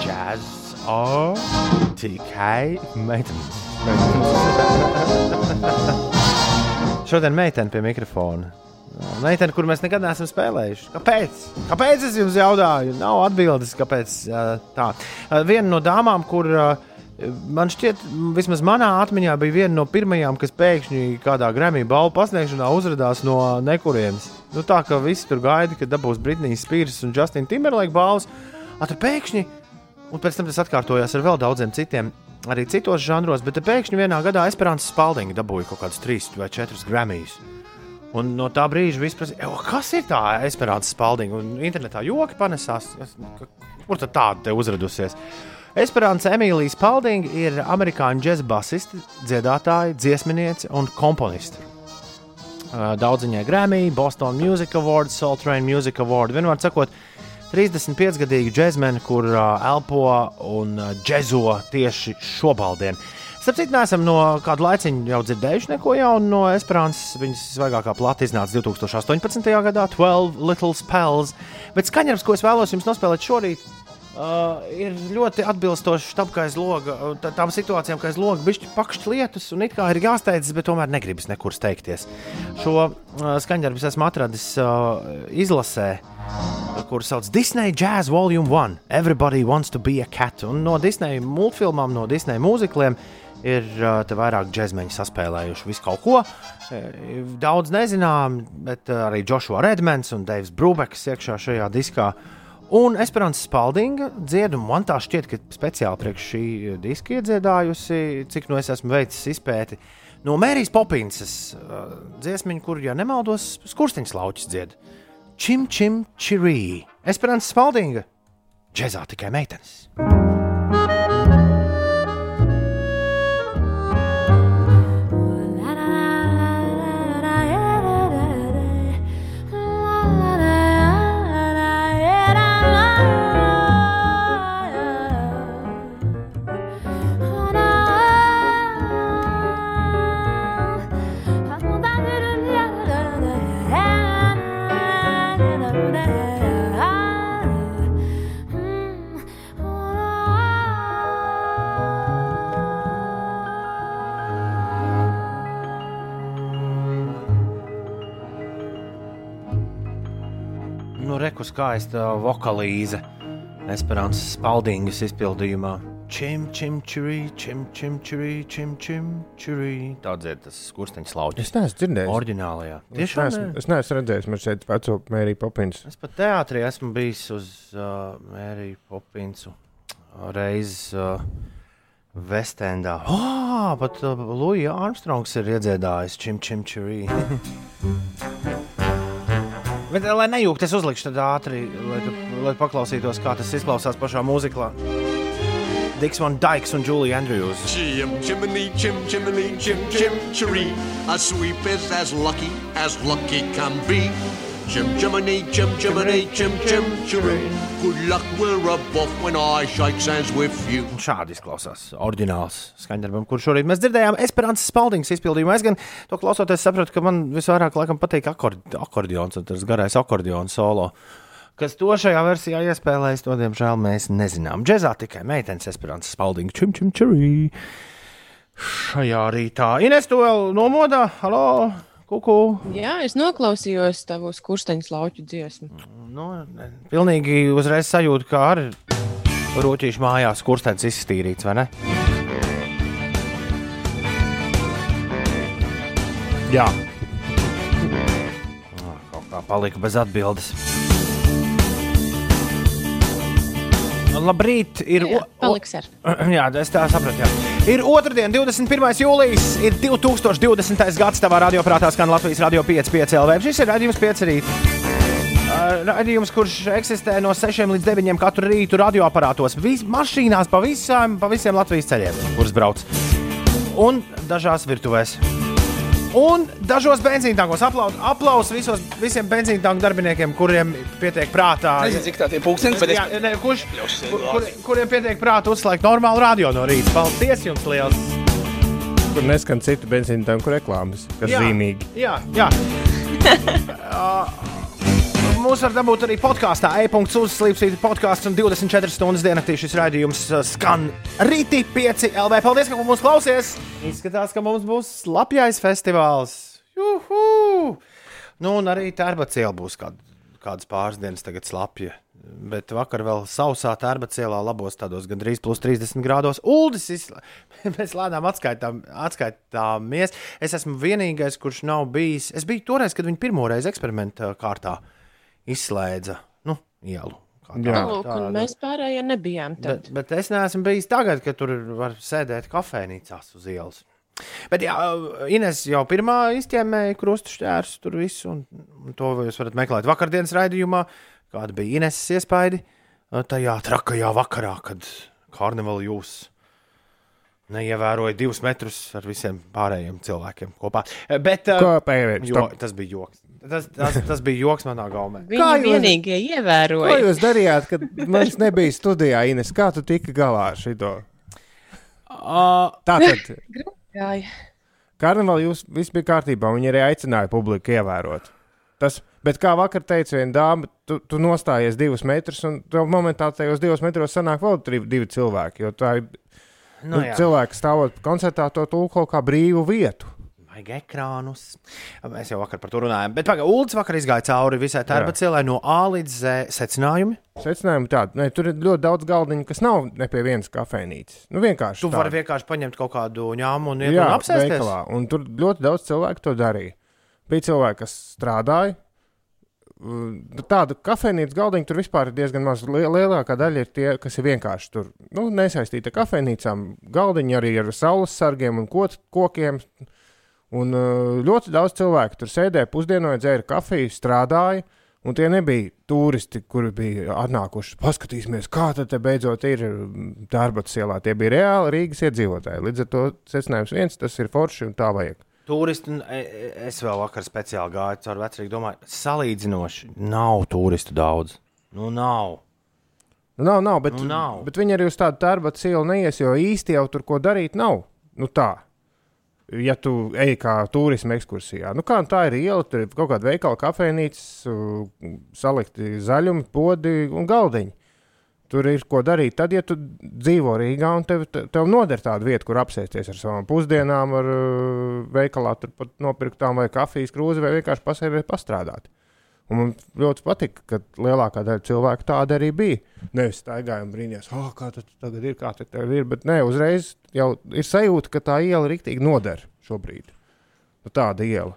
Jazz or tikai meitenes. Šodien meitene pie mikrofona. Meitene, kur mēs nekad neesam spēlējuši. Kāpēc? Kāpēc es jums jautāju? Nav atbildes, kāpēc tā. Viena no dāmām, kur man šķiet, vismaz manā atmiņā, bija viena no pirmajām, kas pēkšņi kādā Grammy balvu pasniegšanā uzrādījās no nekurienes. Nu, tā kā visi tur gaida, ka dabūs Britnijas Spears un Justina Timberlake balvas, tad pēkšņi, un pēc tam tas atkārtojās ar vēl daudziem citiem. Arī citos žanros, bet pēkšņi vienā gadā Esperança Spalding dabūja kaut kādus trīs vai četrus Grammys. Un no tā brīža viss prasa, kas ir tā Esperança Spaldinga? Un internetā joki panesās. Kur tad tāda te uzradusies? Esperança Emīlija Spaldinga ir amerikāņu džēza basiste, dziedātāja, dziesminiece un komponiste. Uh, Daudz viņai Grammy, Boston Music Awards, Soul Train Music Award. Vienmēr sakot, 35-gadīga džēzmene, kur elpo un džezo tieši šobaldien. Starp citu, neesam no kāda laiciņa jau dzirdējuši neko jaunu no Esperances. Viņas svaigākā plata iznāca 2018. gadā, 12 Little Spells. Bet skaņdarbs, ko es vēlos jums nospēlēt šorīt, Uh, ir ļoti atbilstošs tam, kā aiz loga, tā, tām situācijām, kā aiz loga bišķi pakšķi lietus, un it kā ir jāsteidzas, bet tomēr negribas nekur steigties. Šo uh, skaņdarbu esmu atradis uh, izlasē, kur sauc Disney Jazz Volume 1. Everybody wants to be a cat. Un no Disney multfilmām, no Disney mūzikliem ir uh, vairāk džekmeņi saspēlējuši visu kaut ko. Uh, daudz nezinām, bet uh, arī Joshua Redmans un Deivs Brūbeks iekšā šajā diskā. Un Esperança Spaldinga dziedumu man tā šķiet, ka speciāli priekš šī diska iedziedājusi, cik no es esmu veicis izpēti. No Mērijas Popīnas uh, dziesmiņa, kur, ja nemaldos, skursteņš lauķis dzied. Čim, čim, čirī. Esperança Spaldinga. Džezā tikai meitenes. Skaista vokālīze Esperances Spaldingas izpildījumā. Čim, čim, čurī, čim, čim, čurī, čim, čim, čurī. Tāds ir tas skursteņš Es lauķis. neesmu dzirdējis. Orģinālajā. Es Tiešām neesmu, ne? es neesmu redzējis, man šeit veco Mēriju Popins. Es pat teātrī esmu bijis uz uh, Mēriju Popinsu reizes uh, Vestendā. Oh, pat uh, Lūija Armstrongs ir iedziedājis Čim, čim, čurī. Bet, eh, lai nejūgtu, es uzlikšu tad ātri, lai, tu, lai paklausītos, kā tas izklausās pašā mūziklā. Diks Van Daiks un Julija Andrews. Chim chimney, chim chimney, chim chim chiree. A sweep is as lucky as lucky can be. Chim chimney, chim chimney, chim chim chiree. Good luck, we're above when I shake hands with you. Un šādi izklausās oriģināls skaņdarbam, kur šorīt mēs dzirdējām Esperances Spaldings izpildījumu. Es gan to klausoties, sapratu, ka man visvairāk laikam patīk akord, akordions, un tas garais akordions solo. Kas to šajā versijā iespēlēs, to diemžēl mēs nezinām. Džezā tikai meitenes Esperances Spaldings, čim čim čirī. Šajā rītā Ines to vēl nomodā, halo, kuku. Jā, es noklausījos tavus kursteņus lauķu dziesmu. Nu, ne, pilnīgi uzreiz sajūta, ka ar roķīšu mājās kurstens izstīrīts, vai ne? Jā, Kaut kā palika bez atbildes. Labrīt, ir. Ar. Jā, es tā sapratu. Jā. Ir otrdiena, 21. jūlijas, ir 2020. gads. Tavā radioprātā skan Latvijas radio 5,5 LV. Šis ir radījums 5 rīt. Uh, Radījums, kurš eksistē no 6 līdz 9 katru rītu radioaparātos, vis, mašīnās pa, visām, pa visiem Latvijas ceļiem, kurus brauc. Un dažās virtuvēs. Un dažos benzīntākos aplausos aplaus visos, visiem benzīntāku darbiniekiem, kuriem pietiek prātā. Nezinu, cik tā ir pūkstens, bet es Jā, ne, kurš, kur, kur, kuriem pietiek prāta uzslēgt normālu radio no rīta? Paldies jums liels! kur neskan citu benzīnu tanku reklāmas, kas Jā. zīmīgi. Jā, jā. Ā, mūs var dabūt arī podkāstā, e-punkts uzslīpstīt podkāsts un 24 stundas diennaktī šis raidījums uh, skan rītī 5 LV. Paldies, ka mūs klausies! Izskatās, ka mums būs lapjais festivāls. Juhu! Nu, un arī tērba ciela būs kād, kādas pāris dienas tagad slapja. Bet vakar vēl sausā tērba cielā labos tādos gandrīz plus 30 grādos. Uldis, izla- mēs lēnām atskaitām, atskaitāmies. Es esmu vienīgais, kurš nav bijis. Es biju toreiz, kad viņi pirmo reizi eksperimenta kārtā izslēdza nu, ielu. kā Jā. tādu. Lūk, mēs pārējie nebijām. Tad. Bet, bet es neesmu bijis tagad, kad tur var sēdēt kafejnīcās uz ielas. Bet, jā, Ines jau pirmā izķēmēja krustu šķērsu, tur visu, un, un to jūs varat meklēt vakardienas raidījumā, kāda bija Ineses iespaidi tajā trakajā vakarā, kad karnevāli jūs neievēroja divus metrus ar visiem pārējiem cilvēkiem kopā. Bet, uh, Kā pēvērt? jo, tas bija joks. Tas, tas, tas bija joks manā gaumē. Viņi Kā jūs- vienīgie Ko ievēroja. jūs darījāt, kad mums nebija studijā, Ines? Kā tu tiki galā ar šo? Uh, Tātad, Gāja. karnevālī jūs viss bija kārtībā, viņi arī aicināja publiku ievērot. Tas, bet kā vakar teica viena dāma, tu, tu nostājies divus metrus, un tev momentā tajos divos metros sanāk vēl tri, divi cilvēki. Jo tā ir nu, nu, jā. cilvēki stāvot koncertā, to tulko kā brīvu vietu. Vajag ekrānus. Mēs jau vakar par to runājām. Bet pagaidi, Ulas vakar izgāja cauri visai tērba cielai no A līdz Z secinājumi. Secinājumi tādi, ne, tur ir ļoti daudz galdiņu, kas nav ne pie vienas kafejnīcas. Nu, vienkārši Tu vari vienkārši paņemt kaut kādu ņēmumu un iet Jā, un apsēsties. veikalā. Un tur ļoti daudz cilvēku to darīja. Bija cilvēki, kas strādāja. Tāda kafejnīcas galdiņa tur vispār ir diezgan maz. Lie- Lielākā daļa ir tie, kas ir vienkārši tur nu, nesaistīti ar kafejnīcām. Galdiņi arī ar saules sargiem un kot, kokiem. Un uh, ļoti daudz cilvēku tur sēdēja, pusdienoja, dzēra kafiju, strādāja. Un tie nebija turisti, kuri bija atnākuši. Paskatīsimies, kā tad beidzot ir darbats ielā. Tie bija reāli Rīgas iedzīvotāji. Līdz ar to secinājums viens, tas ir forši un tā vajag. Turisti, e- e- es vēl vakar speciāli gāju caur vecrīgu, domāju, salīdzinoši nav turistu daudz. Nu, nav. Nu, nav, nav, bet, Nu, nav. bet viņi arī uz tādu darba cielu neies, jo īsti jau tur ko darīt nav. Nu, tā. Ja tu ej kā turisma ekskursijā, nu kā tā ir iela, tur ir kaut kāda veikala, kafejnīca, salikti zaļumi, podi un galdiņi. Tur ir ko darīt. Tad, ja tu dzīvo Rīgā un tev, te- tev noder tāda vieta, kur apsēsties ar savām pusdienām, ar uh, veikalā, turpat nopirktām vai kafijas krūzi, vai vienkārši pasēdēt, pastrādāt. Un man ļoti patika, ka lielākā daļa cilvēku tāda arī bija. Nevis staigājām brīnījās, oh, kā tas tagad ir, kā tas tagad ir. Bet nē, uzreiz jau ir sajūta, ka tā iela rīktīgi noder šobrīd. Nu, tāda iela.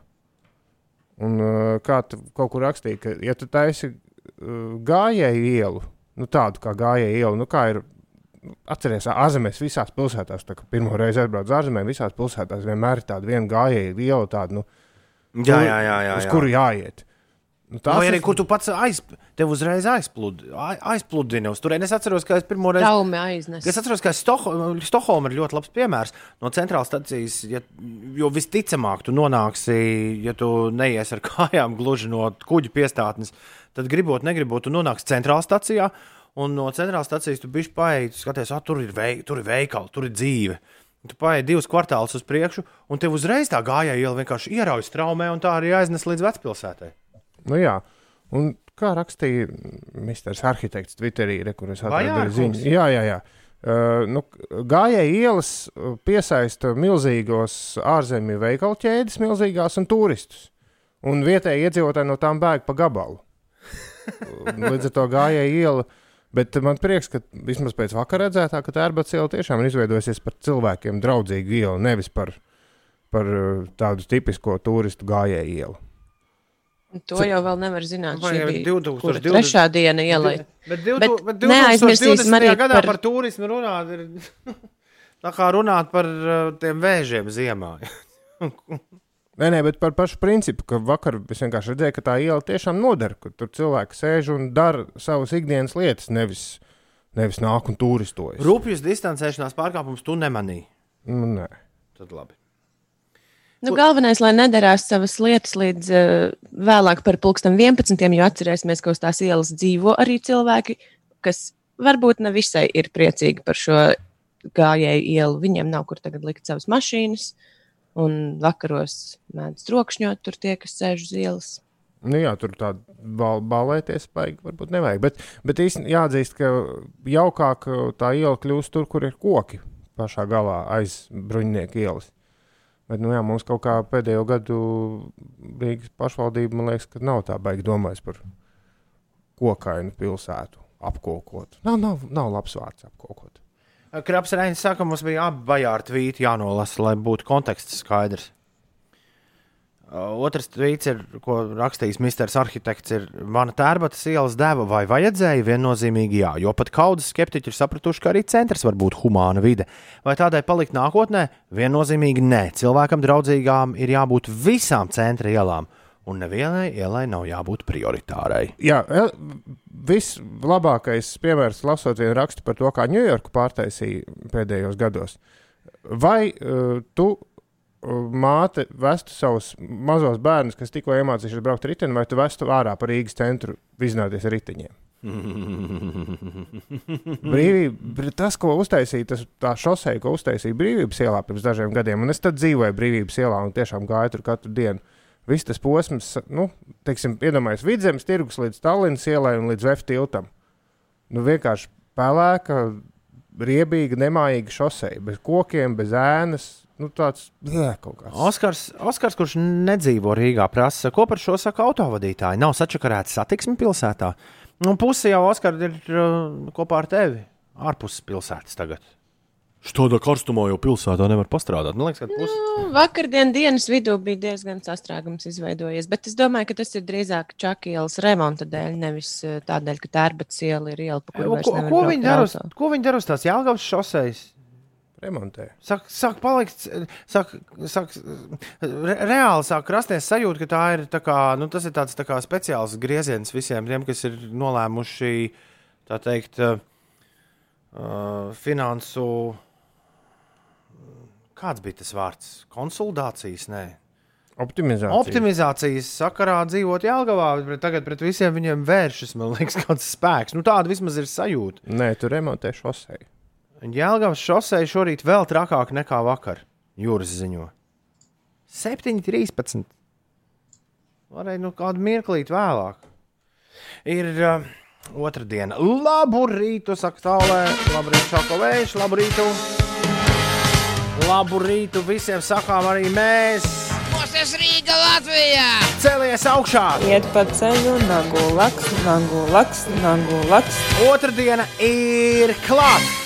Un uh, kā tu kaut kur rakstīja, ka, ja tu taisi uh, gājēju ielu, nu, tādu kā gājēju ielu, nu, kā ir. nu, Atcerieties, ārzemēs visās pilsētās, tā, kad pirmo reizi aizbraucu uz ārzemēm, visās pilsētās vienmēr ir tāda viena gājēja iela, tāda, nu, Jā, jā, jā. jā, uz jā. kuru jāiet. Nu, Vai arī ir- kur tu pats aiz, tev uzreiz aizplud, ai- aizpludini uz turieni? Es atceros, ka es pirmo reizi. Traumi aiznes. Es atceros, ka Stoho- Stokholma ir ļoti labs piemērs no centrālās stācijas. Ja, jo visticamāk, tu nonāksi, ja tu neies ar kājām gluži no kuģa piestātnes, tad gribot, negribot, tu nonāksi centrālā stācijā. Un no centrālās stācijas tu bišķi paēdi, tu skaties, ah, tur ir, veik, tur ir veikali, tur ir dzīve. Tu paēdi divus kvartālus uz priekšu, un tev uzreiz tā gājēja iela vienkārši ieraujas traumē, un tā arī aiznes līdz vecpilsētai. Nu, jā, un kā rakstīja Misters Arhitekts Twitterī, re, kur es atradu ziņu. Jā, jā, jā. Uh, nu, gājēji ielas uh, piesaista milzīgos ārzemju veikalu ķēdes, milzīgās un turistus. Un vietējie iedzīvotāji no tām bēg pa gabalu. Līdz ar to gājēji iela. Bet man prieks, ka vismaz pēc vakar redzētā, ka tā ērbats iela tiešām ir izveidojusies par cilvēkiem draudzīgu ielu, nevis par, par uh, tādu tipisko turistu gājēju ielu. Un To jau vēl nevar zināt. Vai Šī jau bija 2020? kura trešā diena ielai. Bet, Bet bet, bet neaizmirsīsim 2020. arī gadā par, par- turismu runāt. Ir, tā kā runāt par uh, tiem vēžiem ziemā. Nē, nē, bet par pašu principu, ka vakar es vienkārši redzēju, ka tā iela tiešām noder, ka tur cilvēki sēž un dara savas ikdienas lietas, nevis, nevis nāk un turistojas. Rūpjas distancēšanās pārkāpums tu nemanīji. Nu, nē. Tad labi. Nu, galvenais, lai nedarās savas lietas līdz uh, vēlāk par pulksten 11, jo atcerēsimies, ka uz tās ielas dzīvo arī cilvēki, kas varbūt ne visai ir priecīgi par šo gājēju ielu. Viņiem nav kur tagad likt savas mašīnas, un vakaros mēdz trokšņot tur tie, kas sēž uz ielas. Nu, jā, tur tāda bal balēties spēja varbūt nevajag. Bet, bet īstenībā jāatzīst, ka jaukāk tā iela kļūst tur, kur ir koki pašā galā aiz bruņinieku ielas. Bet, nu, jā, mums kaut kā pēdējo gadu Rīgas pašvaldība, man liekas, ka nav tā baigi domājis par kokainu pilsētu apkokot. Nav, nav, nav labs vārds apkokot. Kraps Reinis saka, mums bija abi bajāri tvīti jānolasa, lai būtu konteksts skaidrs. Otrs tvīts, ir, ko rakstījis Misters Arhitekts, ir mana tērbatas ielas deva vai vajadzēja viennozīmīgi jā, jo pat kaudzes skeptiķi ir sapratuši, ka arī centrs var būt humāna vide. Vai tādai palikt nākotnē? Viennozīmīgi nē. Cilvēkam draudzīgām ir jābūt visām centra ielām, un nevienai ielai nav jābūt prioritārai. Jā, vislabākais piemērs, lasot vienu rakstu par to, kā Ņujorku pārtaisīja pēdējos gados. Vai uh, tu, māte, vestu savus mazos bērnus, kas tikko iemācījušies braukt ar riteni, vai tu vestu ārā par Rīgas centru vizināties ar riteņiem? Brīvība, tas, ko uztaisīja, tas, tā šoseja, ko uztaisīja Brīvības ielā pirms dažiem gadiem, un es tad dzīvoju Brīvības ielā un tiešām gāju tur katru dienu. Viss tas posms, nu, teiksim, iedomājieties, vidzemes tirgus līdz Tallinas ielai un līdz Vēf tiltam. Nu, vienkārši pelēka, riebīga, nemājīga šoseja, bez kokiem, bez ēnas. Nu, tāds jā, kaut kāds. Oskars, Oskars, kurš nedzīvo Rīgā, prasa, ko par šo saka autovadītāji. Nav sačakarēta satiksme pilsētā. Nu, pusi jau Oskars ir uh, kopā ar tevi ārpus pilsētas tagad. Šādā karstumā jau pilsētā nevar pastrādāt. Man liekas, ka pusi. Nu, vakardien dienas vidū bija diezgan sastrēgums izveidojies, bet es domāju, ka tas ir drīzāk Čakielas remonta dēļ, nevis tādēļ, ka Tērbats iela ir iela, pa kuru vairs Ko, ko viņi ar dara uz, ko viņi dara uz tās Jālgavas šoseis? Remontē. Sāk, sāk palikt, sāk, sāk, re, reāli sāk rasties sajūta, ka tā ir, tā kā, nu, tas ir tāds tā kā speciāls grieziens visiem tiem, kas ir nolēmuši, tā teikt, uh, finansu. Kāds bija tas vārds? Konsultācijas, nē. Optimizācija. Optimizācijas sakarā dzīvot Jālgavā, bet tagad pret visiem viņiem vēršas, man liekas, kāds spēks. Nu, tāda vismaz ir sajūta. Nē, tu remontē šoseju. Jēlgavas šosei šorīt vēl trakāk nekā vakar. Jūras ziņo. 7,13. Varēja nu kādu mirklīt vēlāk. Ir uh, otra diena. Labu rītu, saka tālē. Labu rītu, saka vējš, labu rītu. Labu rītu visiem sakām arī mēs. Mūsu Rīga Latvijā! Celies augšā! Iet pa ceļu, nagu laks, nagu laks, nagu laks. Otra diena ir klāta.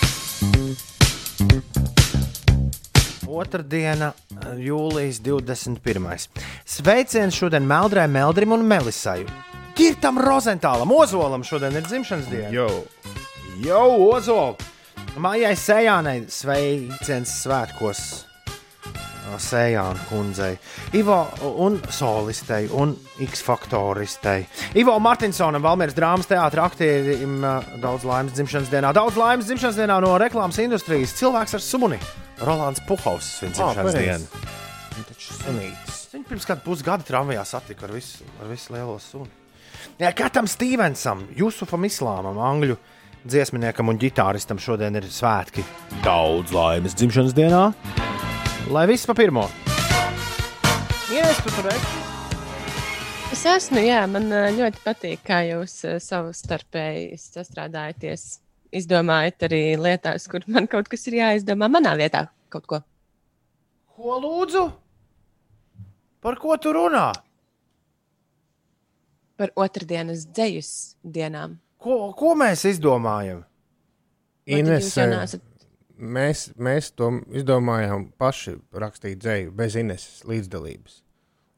Otradiena, jūlijas 21. Sveiciens šodien Meldrai, Meldrim un Melisai. Girtam Rozentālam, Ozolam šodien ir dzimšanas diena. Jo. Jau, Ozolam! Mājai Sējānai sveiciens svētkos. Sējāna kundzei, Ivo un solistei un X-faktoristei. Ivo Martinsonam, Valmieras drāmas teātra aktierim, daudz laimes dzimšanas dienā. Daudz laimes dzimšanas dienā no reklāmas industrijas. Cilvēks ar suni. Rolands Puhaus svin dzimšanas. Nu, taču sunītis. Viņu pirms kāda pusgada tramvajā satika ar visu, ar visu lielo suni. Jā, Katam Stevensam, Jusufam Islāmam, angļu dziesminiekam un ģitāristam šodien ir svētki. Daudz laimes dzimšanas dienā! Lai viss pa pirmo! Ienes tu tur esi! Es esmu, jā, man ļoti patīk, kā jūs ā, savu starpēji sastrādājaties. Izdomājat arī lietās, kur man kaut kas ir jāizdomā manā vietā. Kaut ko. Ko lūdzu? Par ko tu runā? Par otrdienas dzējas dienām. Ko, ko mēs izdomājam? Vai Ines, jūs jau neesat- mēs, mēs to izdomājām paši rakstīt dzēju bez Ineses līdzdalības.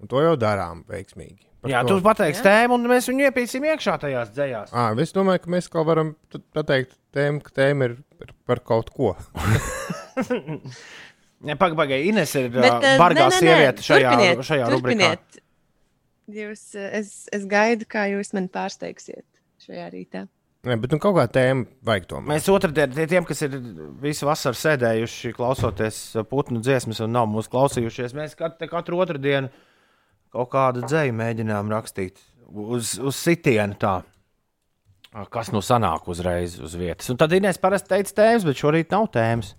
Un to jau darām veiksmīgi. Par Jā, to- tu pateiksi tēmu, un mēs viņu iepīsim iekšā tajās dzējās. À, es domāju, ka mēs kaut varam t- pateikt, tēma, ka tēma ir par, par kaut ko. Pagaidām, pagaidām, Ines ir Bet, ā, bargā nē, nē, sieviete šajā, turpiniet, šajā rubrikā. turpiniet. Jūs, ā, es, es gaidu, kā jūs mani pārsteigsiet šajā rītā. Nē, bet nu, kaut kā tēma vajag tomēr. Mēs otrdien, tie tiem, kas ir visu vasaru sēdējuši, klausoties putnu dziesmas un nav mūsu klausījušies, mēs katru, katru otrdienu kaut kādu dzēju mēģinām rakstīt uz, uz sitienu tā. Kas nu sanāk uzreiz uz vietas? Un tad Inês parasti teica tēmas, bet šorīt nav tēmas.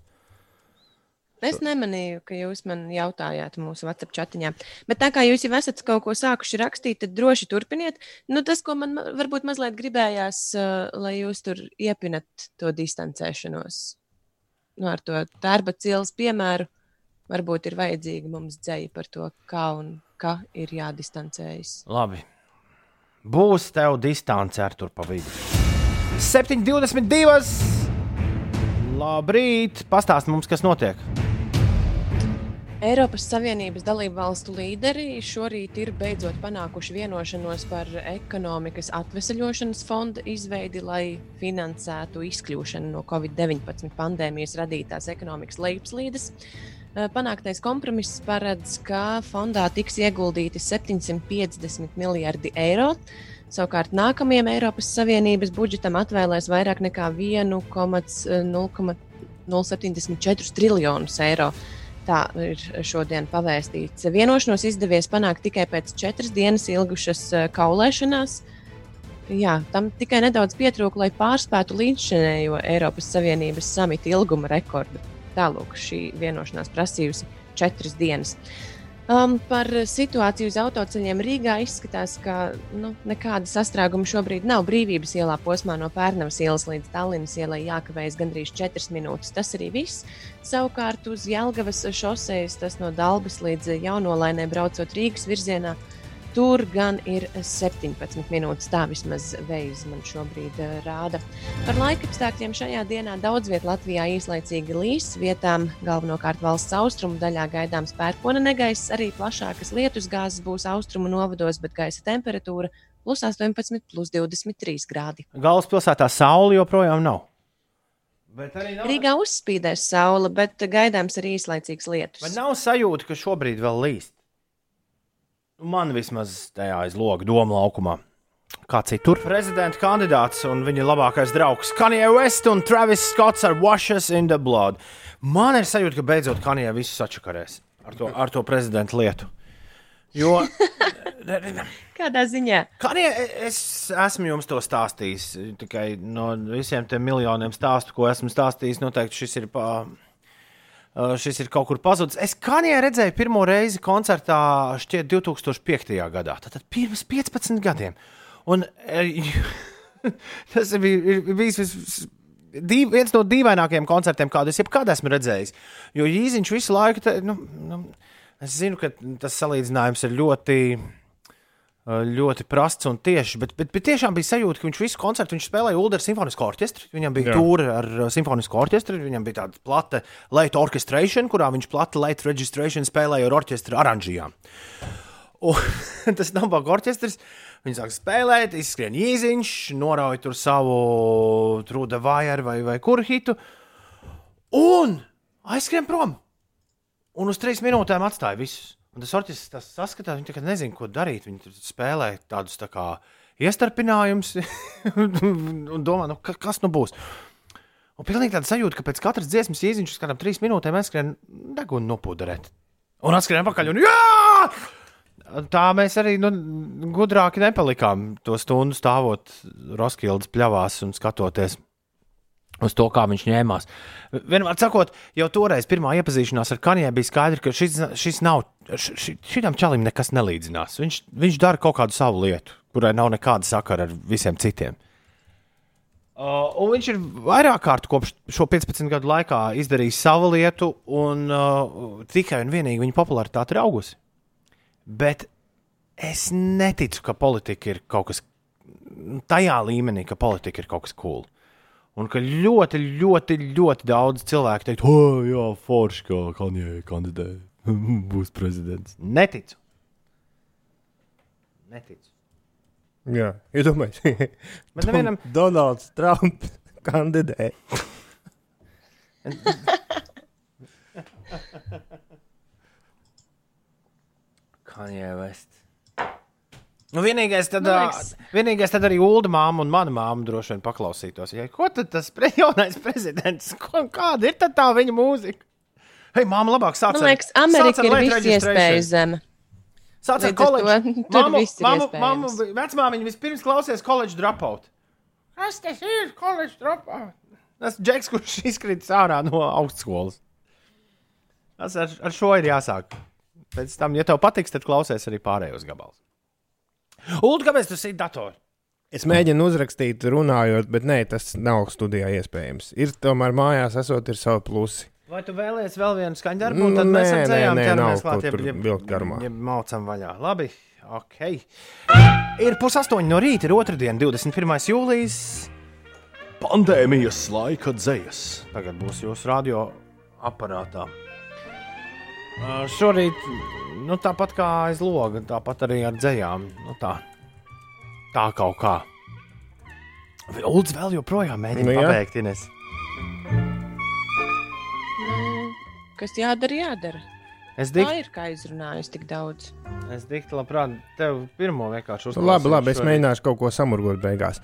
Es nemanīju, ka jūs man jautājāt mūsu WhatsApp chatiņā. Bet tā kā jūs jau esat kaut ko sākuši rakstīt, tad droši turpiniet. Nu, tas, ko man ma- varbūt mazliet gribējās, uh, lai jūs tur iepinat to distancēšanos. Nu, ar to darba cīlas piemēru, varbūt ir vajadzīga mums dzēja par to, kā un kā ir jādistancējas. Labi. Būs tev distance ar tur pa vidu. 7,22. Labrīt! Pastāst mums, kas notiek. Eiropas Savienības dalību valstu līderi šorīt ir beidzot panākuši vienošanos par ekonomikas atvesaļošanas fonda izveidi, lai finansētu izkļūšanu no Covid-19 pandēmijas radītās ekonomikas lejupslīdes. Eh, Panāktais kompromiss paredz, ka fondā tiks ieguldīti 750 miljardi eiro. Savukārt nākamajam Eiropas Savienības budžetam atvēlēs vairāk nekā 1,074 triljonus eiro. Tā ir šodien pavēstīts. Vienošanos izdevies panākt tikai pēc četras dienas ilgušas eh, kaulēšanās. Jā, tam tikai nedaudz pietrūka, lai pārspētu līdzšinējo Eiropas Savienības samita ilguma rekordu. Tālāk šī vienošanās prasījusi četras dienas. Um, par situāciju uz autoceļiem Rīgā izskatās, ka nu, nekāda sastrēguma šobrīd nav. Brīvības ielā posmā no Pērnavas ielas līdz Tallinas ielai jākavējas gandrīz 4 minūtes. Tas arī viss. Savukārt uz Jelgavas šosejas, tas no Dalbas līdz Jaunolainē braucot Rīgas virzienā, tur gan ir 17 minūtes. Tā vismaz veids man šobrīd eh, rāda. Par laikapstākļiem šajā dienā daudz vietā Latvijā īslaicīgi līs. Vietām galvenokārt valsts austrumu daļā gaidāms pērkona negaiss, arī plašākas lietus gāzes būs austrumu novados, bet gaisa temperatūra plus 18, plus 23 grādi. Galvaspilsētā saule joprojām nav. Bet arī nav, Rīgā uzspīdēs saule, bet gaidāms arī īslaicīgs lietus. bet nav sajūta, ka šobrīd vēl līst. Man vismaz tajā aiz loga doma laukumā. Kā citur? Prezidenta kandidāts un viņa labākais draugs Kanye West un Travis Scotts ar Washes in the Blood. Man ir sajūta, ka beidzot Kanye visu sačakarēs ar to, ar to prezidenta lietu. Jo Kādā ziņā? Kanye, es esmu jums to stāstījis. Tikai no visiem tiem miljoniem stāstu, ko esmu stāstījis, noteikti šis ir. Pa, Uh, šis ir kaut kur pazudis. Es Kanijā redzēju pirmo reizi koncertā, šķiet, 2005. gadā. Tātad pirms 15 gadiem. Un, eh, tas bija bijis vis, dīv, viens no dīvainākajiem koncertiem, kādu es jebkad esmu redzējis. Jo Jīziņš visu laiku, te, nu, nu, es zinu, ka tas salīdzinājums ir ļoti. Ļoti prasts un tieši, bet, bet, bet tiešām bija sajūta, ka viņš visu koncertu viņš spēlēja Ulriča simfonisko orķestri. Viņam bija tūri ar uh, simfonisko orķestri, viņam bija tāda plata late orchestration, kurā viņš plata late registration spēlēja ar orķestra oranžijām. Un, tas nav baga orķestris. Viņi sāk spēlēt, izskrien īziņš, norauj tur savu trūda vāju vai, vai kuru hitu. Un aizskrien prom. Un uz trīs minūtēm atstāja visus. Un tas orķestris tas saskatās, tagad nezina, ko darīt. Viņi spēlē tādus tā kā iestarpinājumus un domā, nu, ka, kas nu būs. Un pilnīgi tāda sajūta, ka pēc katras dziesmas īziņš uz kādām trīs minūtēm aizskrien degunu nopūderēt. Un atskrien pakaļ un jā! Tā mēs arī nu, gudrāki nepalikām to stundu stāvot Roskildes pļavās un skatoties uz to, kā viņš ņēmās. Vienmēr sakot, jau toreiz pirmā iepazīšanās ar Kaniju bija skaidrs, ka šis, šis nav, ši, šitam čalim nekas nelīdzinās. Viņš, viņš dara kaut kādu savu lietu, kurai nav nekāda sakara ar visiem citiem. Uh, un viņš ir vairāk kārt kopš šo 15 gadu laikā izdarījis savu lietu, un uh, tikai un vienīgi viņa popularitāte ir augusi. Bet es neticu, ka politika ir kaut kas tajā līmenī, ka politika ir kaut kas cool. Un ka ļoti, ļoti, ļoti daudz cilvēku teikt, oh, jā, forši, ka Kanjē kandidē, būs prezidents. Neticu. Neticu. Jā, iedomājieties, Bet nevienam- Donalds Trumps kandidē. Kanjē West. Nu, vienīgais, tad, liekas- vienīgais tad arī Ulu māma un mana māma droši vien paklausītos. Ja, ko tad tas pre, jaunais prezidents, ko, kāda ir tā viņa mūzika? Hei, māma, labāk sāc Man liekas, Amerika ir registration. iespēju zeme. Sāc ar Līdz ar koledžu. Māmu- viss māmu- māmu- Vecmāmiņa vispirms klausies koledžu dropout. Kas tas ir? Koledžu dropout. Tas Džeks, kurš izkrīt ārā no augstskolas. Tas ar, ar šo ir jāsāk. Pēc tam, ja tev patiks, tad klausies arī pārējos gabalus. Ulu, kāpēc tu sēdi datorā? Es mēģinu uzrakstīt, runājot, bet nē, tas nav studijā iespējams. Ir tomēr mājās, esot, ir savi plusi. Vai tu vēlies vēl vienu skaņdarbu? Nu, un tad mēs nē, ar dzējām nē, nē, ķeramies klāt, jeb- vilkt garumā. jeb Maucam vaļā. Labi, ok. Ir pusaustoņi no rīta, ir otrdiena, 21. jūlijas. Pandēmijas laika dzējas. Tagad būs jūsu radio aparātā. Uh, Šorīt, nu, tāpat kā aiz loga, tāpat arī ar dzējām. Nu, tā, tā kaut kā. Ulds vēl joprojām mēģina Nu, nu, pabeigt, Ines. Nu, Kas jādara, jādara. Es Tā dik, ir kā izrunājusi tik daudz. es dikti labprāt tev pirmo vienkārši Nu, labi, labi, es mēģināšu kaut ko samurgot beigās.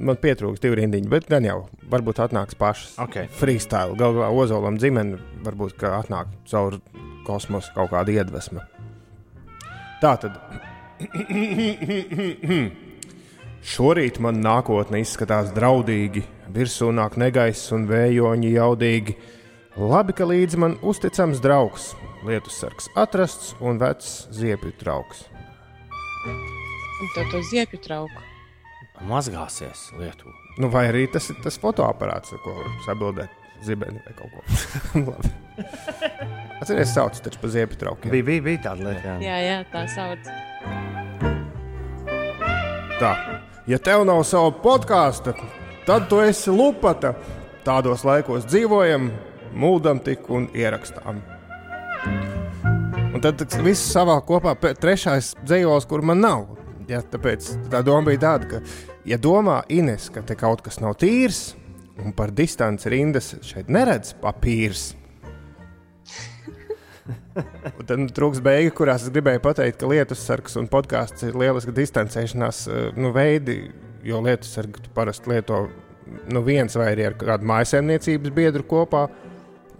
Man pietrūks divi rindiņi, bet gan jau varbūt atnāks pašas. Ok. Freestyle, galu galā Ozolam dzimene, varbūt ka atnāk caur kosmosu kaut kāda iedvesma. Tā tad. Šorīt man nākotne izskatās draudīgi, virsū nāk negaiss un vējoņi jaudīgi. Labi, ka līdzi man uzticams draugs, lietussargs atrasts un vecs ziepju trauks. Un tev to ziepju trauku. Mazgāsies lietu. Nu, vai arī tas ir tas fotoaparāts, ar ko sabildēt zibeni vai kaut ko tādu. Atcerieties, sauc taču par ziepju traukiem. Bija, bija, bija tāda lieta. Jā. Jā, jā, tā sauc. Tā, ja tev nav sava podkāsta, tad tu esi lupata. Tādos laikos dzīvojam, mūžam tik un ierakstām. Un tad viss savā kopā, trešais dzīvos, kur man nav. Ja, tāpēc tā doma bija tāda, ka, ja domā Ines, ka te kaut kas nav tīrs, un par distanci rindas šeit neredz papīrs, Un tad nu, trūks beigas, kurās es gribēju pateikt, ka lietus sargs un podkāsts ir lieliski distancēšanās eh, nu, veidi, jo lietus sargu parasti lieto nu, viens vai arī ar kādu mājsaimniecības biedru kopā.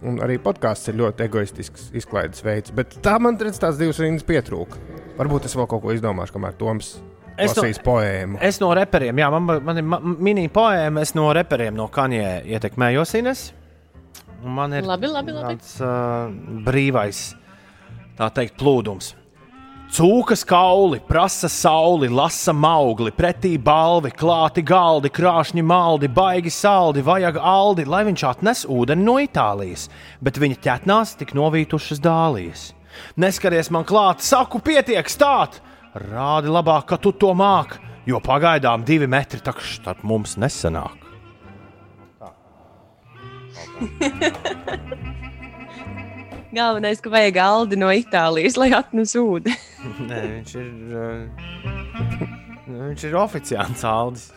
Un arī podkāsts ir ļoti egoistisks izklaides veids, bet tā man redz tās divas rindas pietrūka. Varbūt es vēl kaut ko izdomāšu, kamēr Toms Es no- lasīs poēmu. Es no reperiem, jā, man, man ir mini poēma, es no reperiem no Kanjē ietekmējos Ines. Un Man ir Labi, labi, labi. tāds uh, brīvais, tā teikt, plūdums. Cūkas kauli, prasa sauli, lasa maugli, pretī balvi, klāti galdi, krāšņi maldi, baigi saldi, vajag aldi, lai viņš atnes ūdeni no Itālijas, bet viņa ķetnās tik novītušas dālijas. Neskaries man klāt, saku, pietiek stāt! Rādi labāk, ka tu to māk, jo pagaidām divi metri takš starp mums nesanāk. Galvenais, ka vajag Aldi no Itālijas, lai atnes ūdeni. Nē, viņš ir. Uh, viņš ir oficiāls Aldis.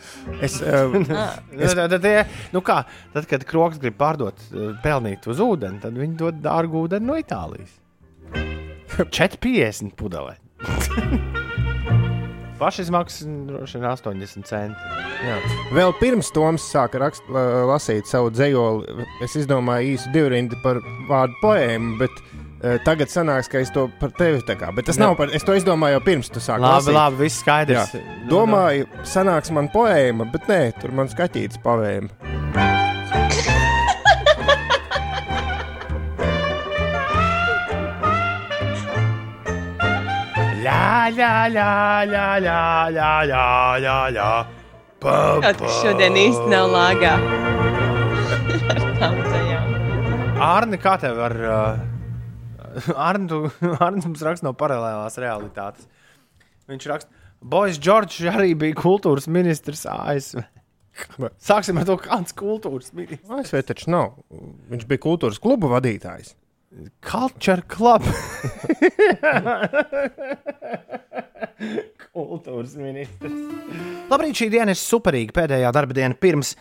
Es, Es... Tad, tad, tie- nu kā, tad, kad kroks grib pārdot, eh, pelnīt uz ūdeni, tad viņi dod dārgu ūdeni no Itālijas. 4,50 pudelē. Pašizmaksas droši vien 80 centi. Jā. Vēl pirms Toms sāka rakst, la- lasīt savu dzējoli, es izdomāju īsu divrindu par vārdu poēmu, bet uh, tagad sanāks, ka es to par tevi tā kā. Bet tas Jā. nav par, es to izdomāju jau pirms tu sāki Labi, lasīt. labi, viss skaidrs. Jā. Domāju, sanāks man poēma, bet nē, tur man skatīts pavēma. Ля, ля, ля, ля, ля, ля, ля, ля, ļā. Kaut kas šodien īsti nav lāgā. Ar tām tajām. Arni, kā tev ar... Uh, Arni, tu, Arni mums raksta no paralēlās realitātes. Viņš raksta, Bois Džordžs arī bija kultūras ministrs ASV. Sāksim ar to, kāds kultūras ministrs. ASV taču nav. Viņš bija kultūras kluba vadītājs. Culture Club. kultūras ministrs. Labrīt, šī diena ir superīga. Pēdējā darba diena pirms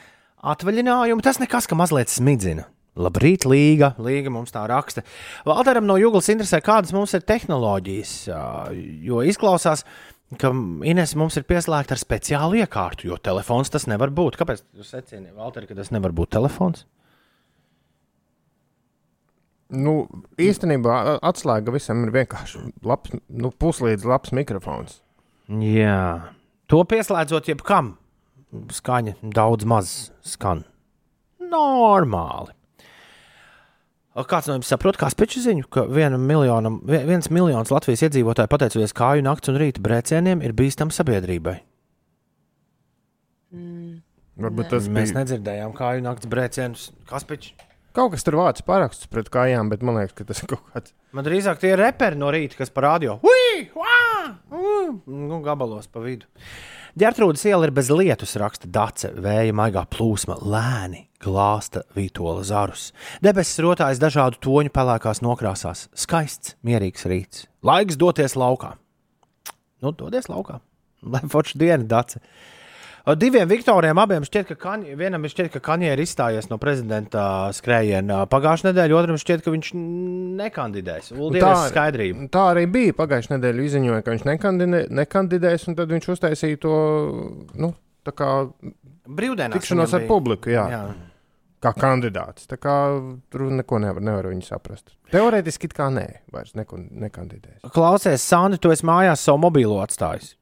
atvaļinājuma. Tas nekas, ka mazliet smidzina. Labrīt, Līga. Līga mums tā raksta. Valteram no Jūglas interesē, kādas mums ir tehnoloģijas. Jo izklausās, ka Ines mums ir pieslēgta ar speciālu iekārtu, jo telefons tas nevar būt. Kāpēc jūs secināt, Valter, ka tas nevar būt telefons? Nu, īstenībā atslēga visam ir vienkārši labs, nu, puslīdz labs mikrofons. Jā, to pieslēdzot jebkam, skaņa daudz maz skan. Normāli. Kāds no jums saprot, kā spēļu ziņu, ka vienam miljonam, vi- viens miljons Latvijas iedzīvotāju pateicoties kāju nakts un rīta brēcieniem ir bīstams sabiedrībai? Varbūt tas Mēs bija nedzirdējām kāju nakts brēcienus. Kas pēc? Kaut kas tur vācis parakstus pret kājām, bet man liekas, ka tas ir kaut kāds. Man drīzāk tie ir reperi no rīta, kas parādīja, nu, gabalos pa vidu. Ģertrūdas iela ir bez lietus, raksta Dace, vēja maigā plūsma, lēni glāsta vītola zarus. Debesis rotājas dažādu toņu pelēkās nokrāsās. Skaists, mierīgs rīts. Laiks doties laukā. Nu, dodies laukā. Lai forša diena, Dace. Diviem Viktoriem abiem šķiet, ka Kaņē, vienam šķiet, ka Kaņē ir izstājies no prezidenta skrējiena pagājušā nedēļa, otram šķiet, ka viņš nekandidēs. Uldi, Tā tā ir- skaidrība. Tā arī bija pagājušajā nedēļā. Izziņoja, ka viņš nekandidē, nekandidēs, un tad viņš uztaisīja to nu, tā kā Brīvdienās. tikšanos ar publiku. Jā. Jā. Kā kandidāts. Tā kā tur neko nevar, nevar viņi saprast. Teorētiski it kā nē, vairs neko nekandidēs. Klausies, Sandi, tu esi mājās savu mobīlo atstājis.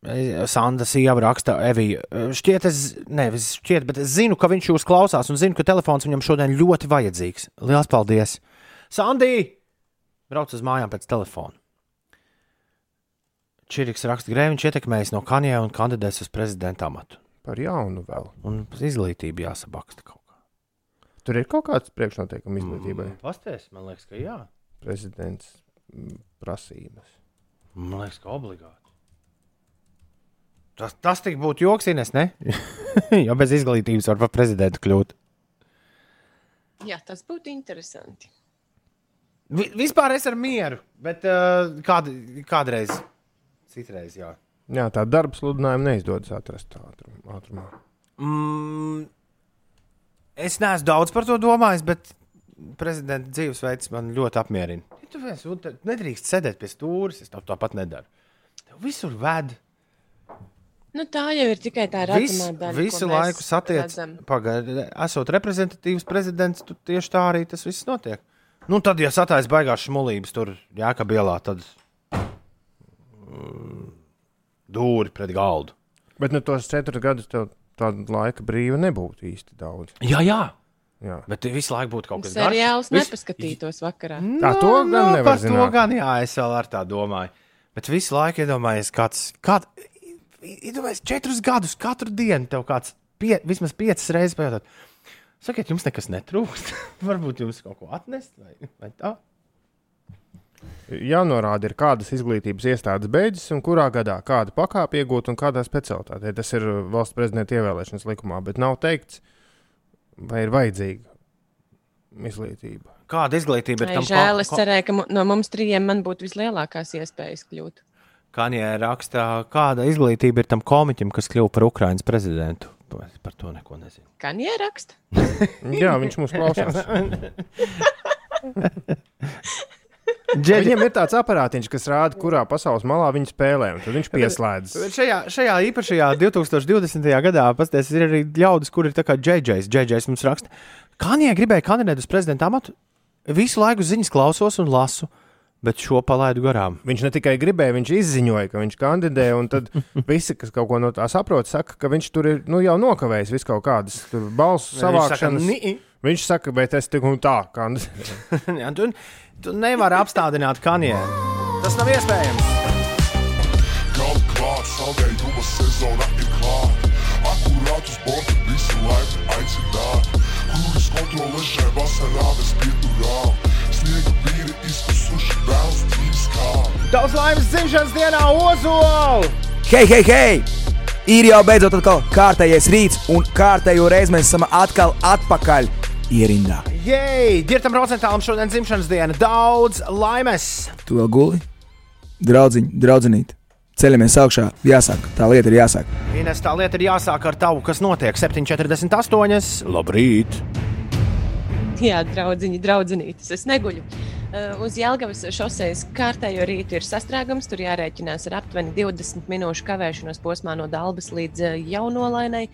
Sanda sieva raksta, Evija. Šķiet, es, nevis šķiet, bet es zinu, ka viņš jūs klausās un zinu, ka telefons viņam šodien ļoti vajadzīgs. Lielas paldies! Sandī! Brauc uz mājām pēc telefona. Čiriks raksta, Grēviņš ietekmējis no Kanjē un kandidēs uz prezidenta amatu. Par jaunu vēl. Un izglītību jāsabaksta kaut kā. Tur ir kaut kāds priekšnoteikums izglītībai. Pasties, man liekas, ka jā. Prezidents mm, prasības. Man liekas, ka obligāti. Tas, tas tik būtu joks, Ines, ne? jo bez izglītības var par prezidentu kļūt. Jā, tas būtu interesanti. Vi, vispār es ar mieru, bet uh, kād, kādreiz, citreiz, jā. Jā, tā darba sludinājuma neizdodas atrast ātrum- ātrumā. Mm, es neesmu daudz par to domājis, bet prezidenta dzīvesveids man ļoti apmierina. Ja tu te nedrīkst sēdēt pie stūres, es tev tāpat nedaru. Tev visur ved. Nu, tā jau ir tikai tā redzamā daļa. visu laiku satiec, redzam. pagaidi, esot reprezentatīvs prezidents, tu tieši tā arī tas viss notiek. Nu, tad, ja satājas baigās šmulības tur Jākabielā, tad mm, dūri pret galdu. Bet nu, tos četrus gadus tev tāda laika brīva nebūtu īsti daudz. Jā, jā. Jā. Bet visu laiku būtu kaut kas Seriāls Vis- nepaskatītos vakarā. Tā to gan nu, nevar par to zināt. gan, jā, es vēl ar tā domāju. Bet visu laiku iedomājies, kāds, kād, iedomājies četrus gadus, katru dienu tev kāds pie, vismaz piecas reizes pajautāt. Sakiet, jums nekas netrūkst. Varbūt jums kaut ko atnest vai, vai tā. Jānorāda, ir kādas izglītības iestādes beidzas un kurā gadā kāda pakāpe iegūta un kādā specialitātē. Tas ir uh, valsts prezidenta ievēlēšanas likumā, bet nav teikts, vai ir vajadzīga izglītība. Kāda izglītība ir Ai, tam žēl, es cerēju, ka no mums trījiem man būtu vislielākās iespējas kļūt. Kanjē rakstā, kāda izglītība ir tam komiķim, kas kļuva par Ukraiņas prezidentu. Es par to neko nezinu. Kā ieraksta? Jā, viņš mums klausās. Džeģi- Viņam ir tāds aparātiņš, kas rāda, kurā pasaules malā viņi spēlē, un tad viņš pieslēdz. Šajā, šajā īpašajā 2020. gadā pasties, ir arī ļaudis, kur ir tā kā JJs. JJs mums raksta, ka Kanjē gribēja kandidēt uz prezidenta amatu. Visu laiku ziņas klausos un lasu, bet šo palaidu garām. Viņš ne tikai gribēja, viņš izziņoja, ka viņš kandidē, un tad visi, kas kaut ko no tā saprot, saka, ka viņš tur ir nu, jau nokavējis visu kaut kādas tur balsu Viņš saka, savākšanas. Viņš saka, bet es tik un tā kandidēju. Ja, tu, tu nevari apstādināt Kanjē. Tas nav iespējams. Saldējuma sezona ir klāta. Akurātus borti visu laiku aicināt. Kuras kontrole šai vasarā bez pieturām. Daudz laimes dzimšanas dienā, Ozola! Hei, hei, hei! Ir jau beidzot atkal kārtējais rīts, un kārtējo reizi mēs esam atkal atpakaļ ierindā. Jej, Girtam Rozentālam šodien dzimšanas diena. Daudz laimes! Tu vēl guli? Draudziņ, draudzenīt, ceļamies augšā, jāsāk, tā lieta ir jāsāk. Ines, tā lieta ir jāsāk ar tavu, kas notiek 7,48. Labrīt! Jā, draudziņi, draudzenītes, es neguļu. Uh, uz Jālgavas šoseis kārtējo rītu ir sastrēgums. Tur jārēķinās ar aptuveni 20 minūšu kavēšanos posmā no Dabas līdz uh, Jaunolainai.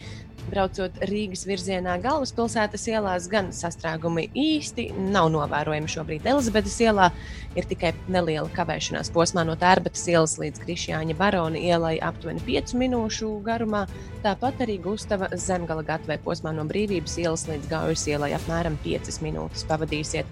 Braucot Rīgas virzienā galvaspilsētas ielās, gan sastrēgumi īsti nav novērojami šobrīd. Elizabetes ielā ir tikai neliela kavēšanās posmā no Tērbatas ielas līdz Krišjāņa Barona ielai aptuveni 5 minūšu garumā. Tāpat arī Gustava Zemgala gatavē posmā no Brīvības ielas līdz Gaujas ielai apmēram 5 minūtes pavadīsiet.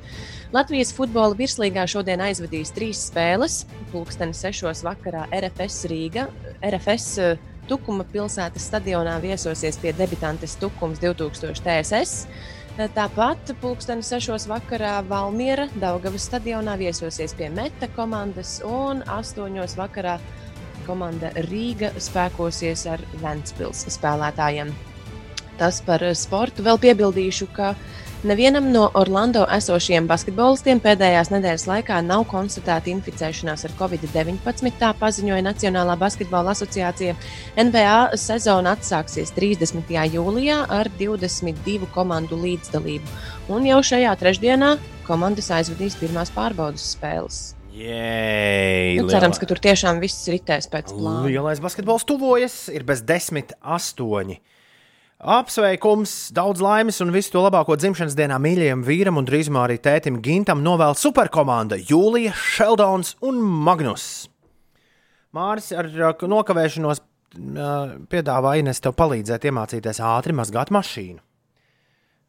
Latvijas futbola virslīgā šodien aizvadīs trīs spēles. Pulksteni 6. vakarā RFS Rīga. RFS eh, Tukuma pilsētas stadionā viesosies pie debitantes Tukums 2000 TSS. Tāpat pulksteni 6. vakarā Valmiera Daugavas stadionā viesosies pie Meta komandas un 8. vakarā komanda Rīga spēkosies ar Ventspils spēlētājiem. Tas par sportu vēl piebildīšu, ka nevienam no Orlando esošajiem basketbolistiem pēdējās nedēļas laikā nav konstatēta inficēšanās ar covid-19. Tā paziņoja Nacionālā basketbola asociācija. NBA sezona atsāksies 30. jūlijā ar 22 komandu līdzdalību, un jau šajā trešdienā komandas aizvadīs pirmās pārbaudas spēles. Jēj, Nu, cerams, ka tur tiešām viss ritēs pēc plāna. Lielais basketbols tuvojas, ir bez desmit astoņi. Apsveikums, daudz laimes un visu to labāko dzimšanas dienā mīļajam vīram un drīzumā arī tētim Gintam novēl superkomanda Jūlija, Sheldons un Magnus. Māris ar nokavēšanos piedāvā Ines tev palīdzēt iemācīties ātri mazgāt mašīnu.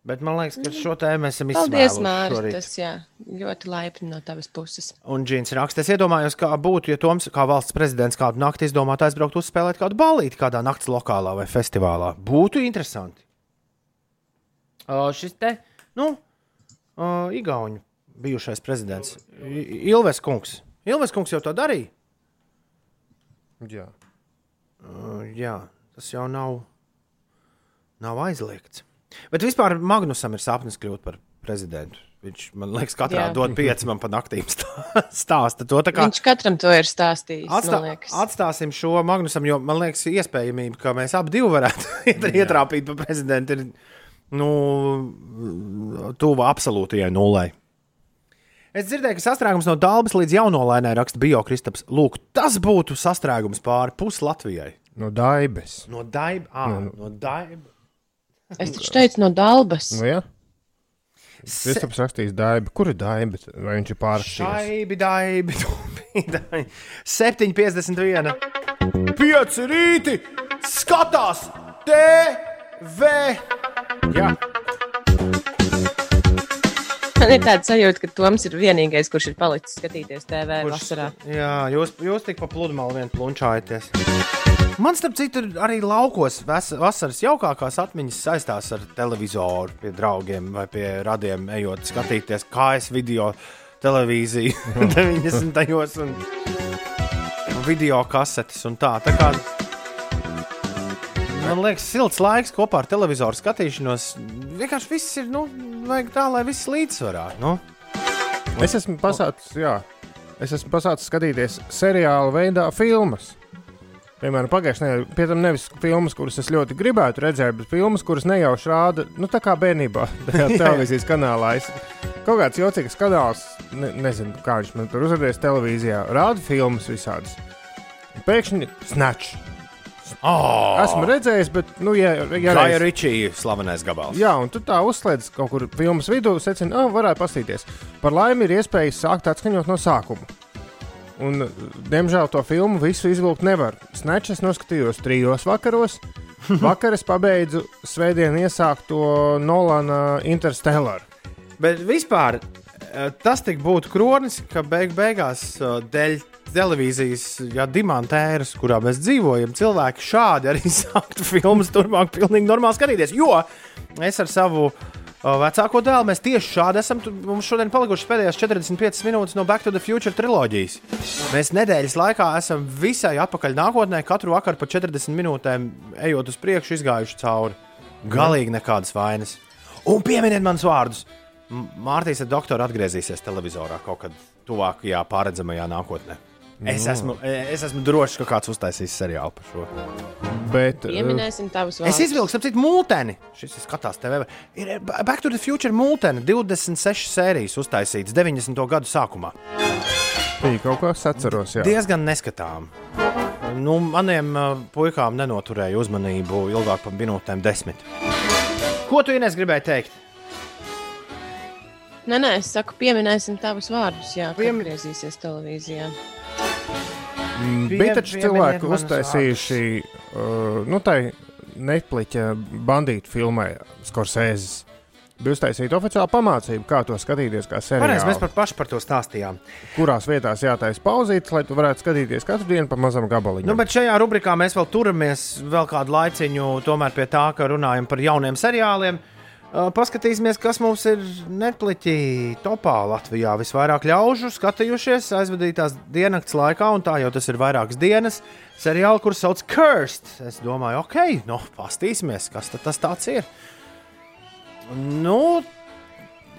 Bet man liekas, ka šo tēmu mēs esam Paldies, izsmēluši Mārcis. šorīt. Tas jā, ļoti laipni no tavas puses. Un Džins raksta, es iedomājos, kā būtu, ja Toms, kā valsts prezidents, kādu nakti izdomātu aizbraukt uzspēlēt kādu ballīti kādā nakts lokālā vai festivālā. Būtu interesanti. Uh, šis te, nu, uh, Igauņu bijušais prezidents, I- Ilves kungs. Ilves kungs jau to darīja. Jā. Uh, jā, tas jau nav, nav aizliegts. Bet vispār Magnusam ir sapnis kļūt par prezidentu. Viņš man liekas, katrā dod pieci man pa naktīm stā- stāsta to. kā- Viņš katram to ir stāstījis. Atstā, atstāsim šo Magnusam, jo man liekas, iespējamība, ka mēs abi varētu iet- ietrāpīt pa prezidentu, ir nu, tuvu absolūtajai nulai. Es dzirdēju, ka sastrēgums no Dārbas līdz jaunolainai raksta Biokristaps. Lūk, tas būtu sastrēgums pāri pus Latvijai. No daibes. No daibas. Ah, Nu, no daibas. Es taču teicu no Dalbas. Nu, jā. Kristaps rakstīs daibu. Kur ir daiba? Vai viņš ir pārspīlējis? Šaibi, daibi, daibi. 7,51. 5 rīti skatās TV. Jā, Man ir tāds sajūta, ka Toms ir vienīgais, kurš ir palicis skatīties TV Kurš- vasarā. jā jūs, jūs tik pa pludmali vien plunčājaties. Man, starp citu, arī laukos vas vasaras jaukākās atmiņas saistās ar televizoru, pie draugiem vai pie radiem, ejot skatīties, kā es video televīziju 90. gados un video kasetes un tā. tā kā, man liekas, silts laiks kopā ar televizoru skatīšanos. Vienkārši viss ir, nu, vajag tā, lai viss līdzsvarā. Nu. Es esmu pasācis, jā, es esmu pasācis skatīties seriāla veidā filmas. Piemēram, pagājušajā nedēļā, pie tam nevis filmas, kuras es ļoti gribētu redzēt, bet filmas, kuras nejauši rāda, nu, tā kā bērnībā, tajā televīzijas kanālā. Es, kaut kāds jocīgs kanāls, ne, nezinu, kā viņš man tur uzrādījis televīzijā, rāda filmas visādas. Pēkšņi snatch. Oh! Esmu redzējis, bet, nu, ja, ja Gaja reiz- Ričija slavenais gabals. Jā, un tu tā uzslēdz kaut kur filmas vidū, secini, ah, varētu paskatīties. Par laimi ir iespēja sākt atskaņot no sākuma. Un, diemžēl to filmu visu izvilkt nevar. Snatches noskatījos trijos vakaros. Vakar es pabeidzu svētdienu iesākto Nolana Interstellar. Bet vispār eh, tas tik būtu kronis, ka beig beigās eh, dēļ televīzijas jā, dimanta ēras, kurā mēs dzīvojam, cilvēki šādi arī sāktu filmas turpmāk pilnīgi normāli skatīties. Jo es ar savu uh, vecāko dēlu mēs tieši šādi esam. Mums šodien palikušas pēdējās 45 minūtes no Back to the Future triloģijas. Mēs nedēļas laikā esam visai atpakaļ nākotnē, katru vakaru pa 40 minūtēm ejot uz priekšu, izgājuši cauri. Galīgi nekādas vainas. Un pieminiet manus vārdus. Mārtiņš ar doktoru atgriezīsies televizorā kaut kad tuvākajā, pārredzamajā nākotnē. Es Nu. esmu, es esmu drošs, ka kāds uztaisīs seriālu par šo. Bet, Pieminēsim tavus Es vārdus. izvilku, apcīt, mūteni. Šis ir skatās TV. Ir Back to the Future mūteni. 26 sērijas uztaisītas 90. gadu sākumā. Viņa kaut ko atceros. Jā. diezgan neskatām. Nu, maniem uh, puikām nenoturēja uzmanību ilgāk par minūtēm, desmit. Ko tu Ines gribēji teikt? Nē, nē, es saku, pieminēsim tavus vārdus, jā, kad atgriezīsies televīzijā. Mm, Bija taču cilvēki uztaisījuši, uh, nu, tā Netflix bandītu filmai Skorsēzes. Bija uztaisīta oficiāla pamācība, kā to skatīties, kā seriālu. Pareizi, mēs par pašu par to stāstījām. Kurās vietās jātaisa pauzītes, lai tu varētu skatīties katru dienu pa mazam gabaliņam. Nu, bet šajā rubrikā mēs vēl turamies vēl kādu laiciņu tomēr pie tā, ka runājam par jauniem seriāliem. Uh, Paskatīsimies, kas mums ir Netflixī topā Latvijā. Visvairāk ļaužu skatījušies aizvadītās diennakts laikā, un tā jau tas ir vairākas dienas. Seriāli, kurus sauc Cursed. Es domāju, ok, nu, pastīsimies, kas tas tāds ir. Nu,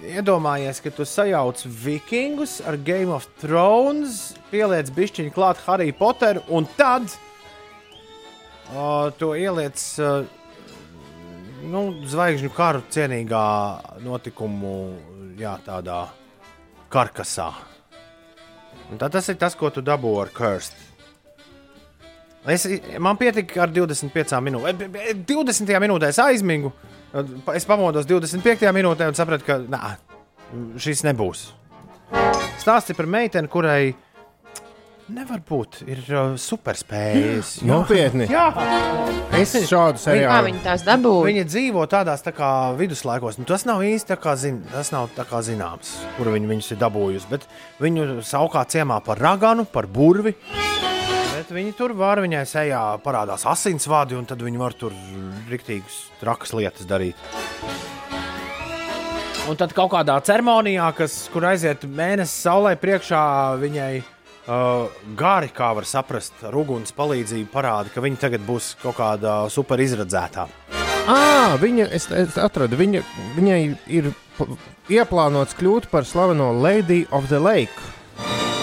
iedomājies, ka tu sajauc vikingus ar Game of Thrones, pieliec bišķiņu klāt Harry Potteru, un tad uh, to ieliec uh, nu, zvaigžņu karu cienīgā notikumu, jā, tādā karkasā. Un tad tas ir tas, ko tu dabū ar Kirst. Es, man pietika ar 25 minūtēm. 20 minūtēs aizmigu. Es pamodos 25 minūtē un sapratu, ka nā, šis nebūs. Stāsti par meiteni, kurai nevar būt, ir uh, superspējas. Nopietni? Jā, Es šādu Kā seriālu viņi tās dabūja? Viņa dzīvo tādās tā kā viduslaikos. Nu, tas nav īsti tā kā, zin, tas nav tā kā zināms, kur viņi viņus ir dabūjusi. Bet viņu saukā ciemā par raganu, par burvi. Bet viņi tur var viņai sejā parādās asinsvadi, un tad viņi var tur riktīgas, trakas lietas darīt. Un tad kaut kādā ceremonijā, kas, kur aiziet mēnesis saulē priekšā, viņai uh, gari, kā var saprast, ar uguns palīdzību parāda, ka viņa tagad būs kaut kāda super izredzētā. À, viņa, es, es atradu, viņa, viņai ir ieplānots kļūt par slaveno Lady of the Lake.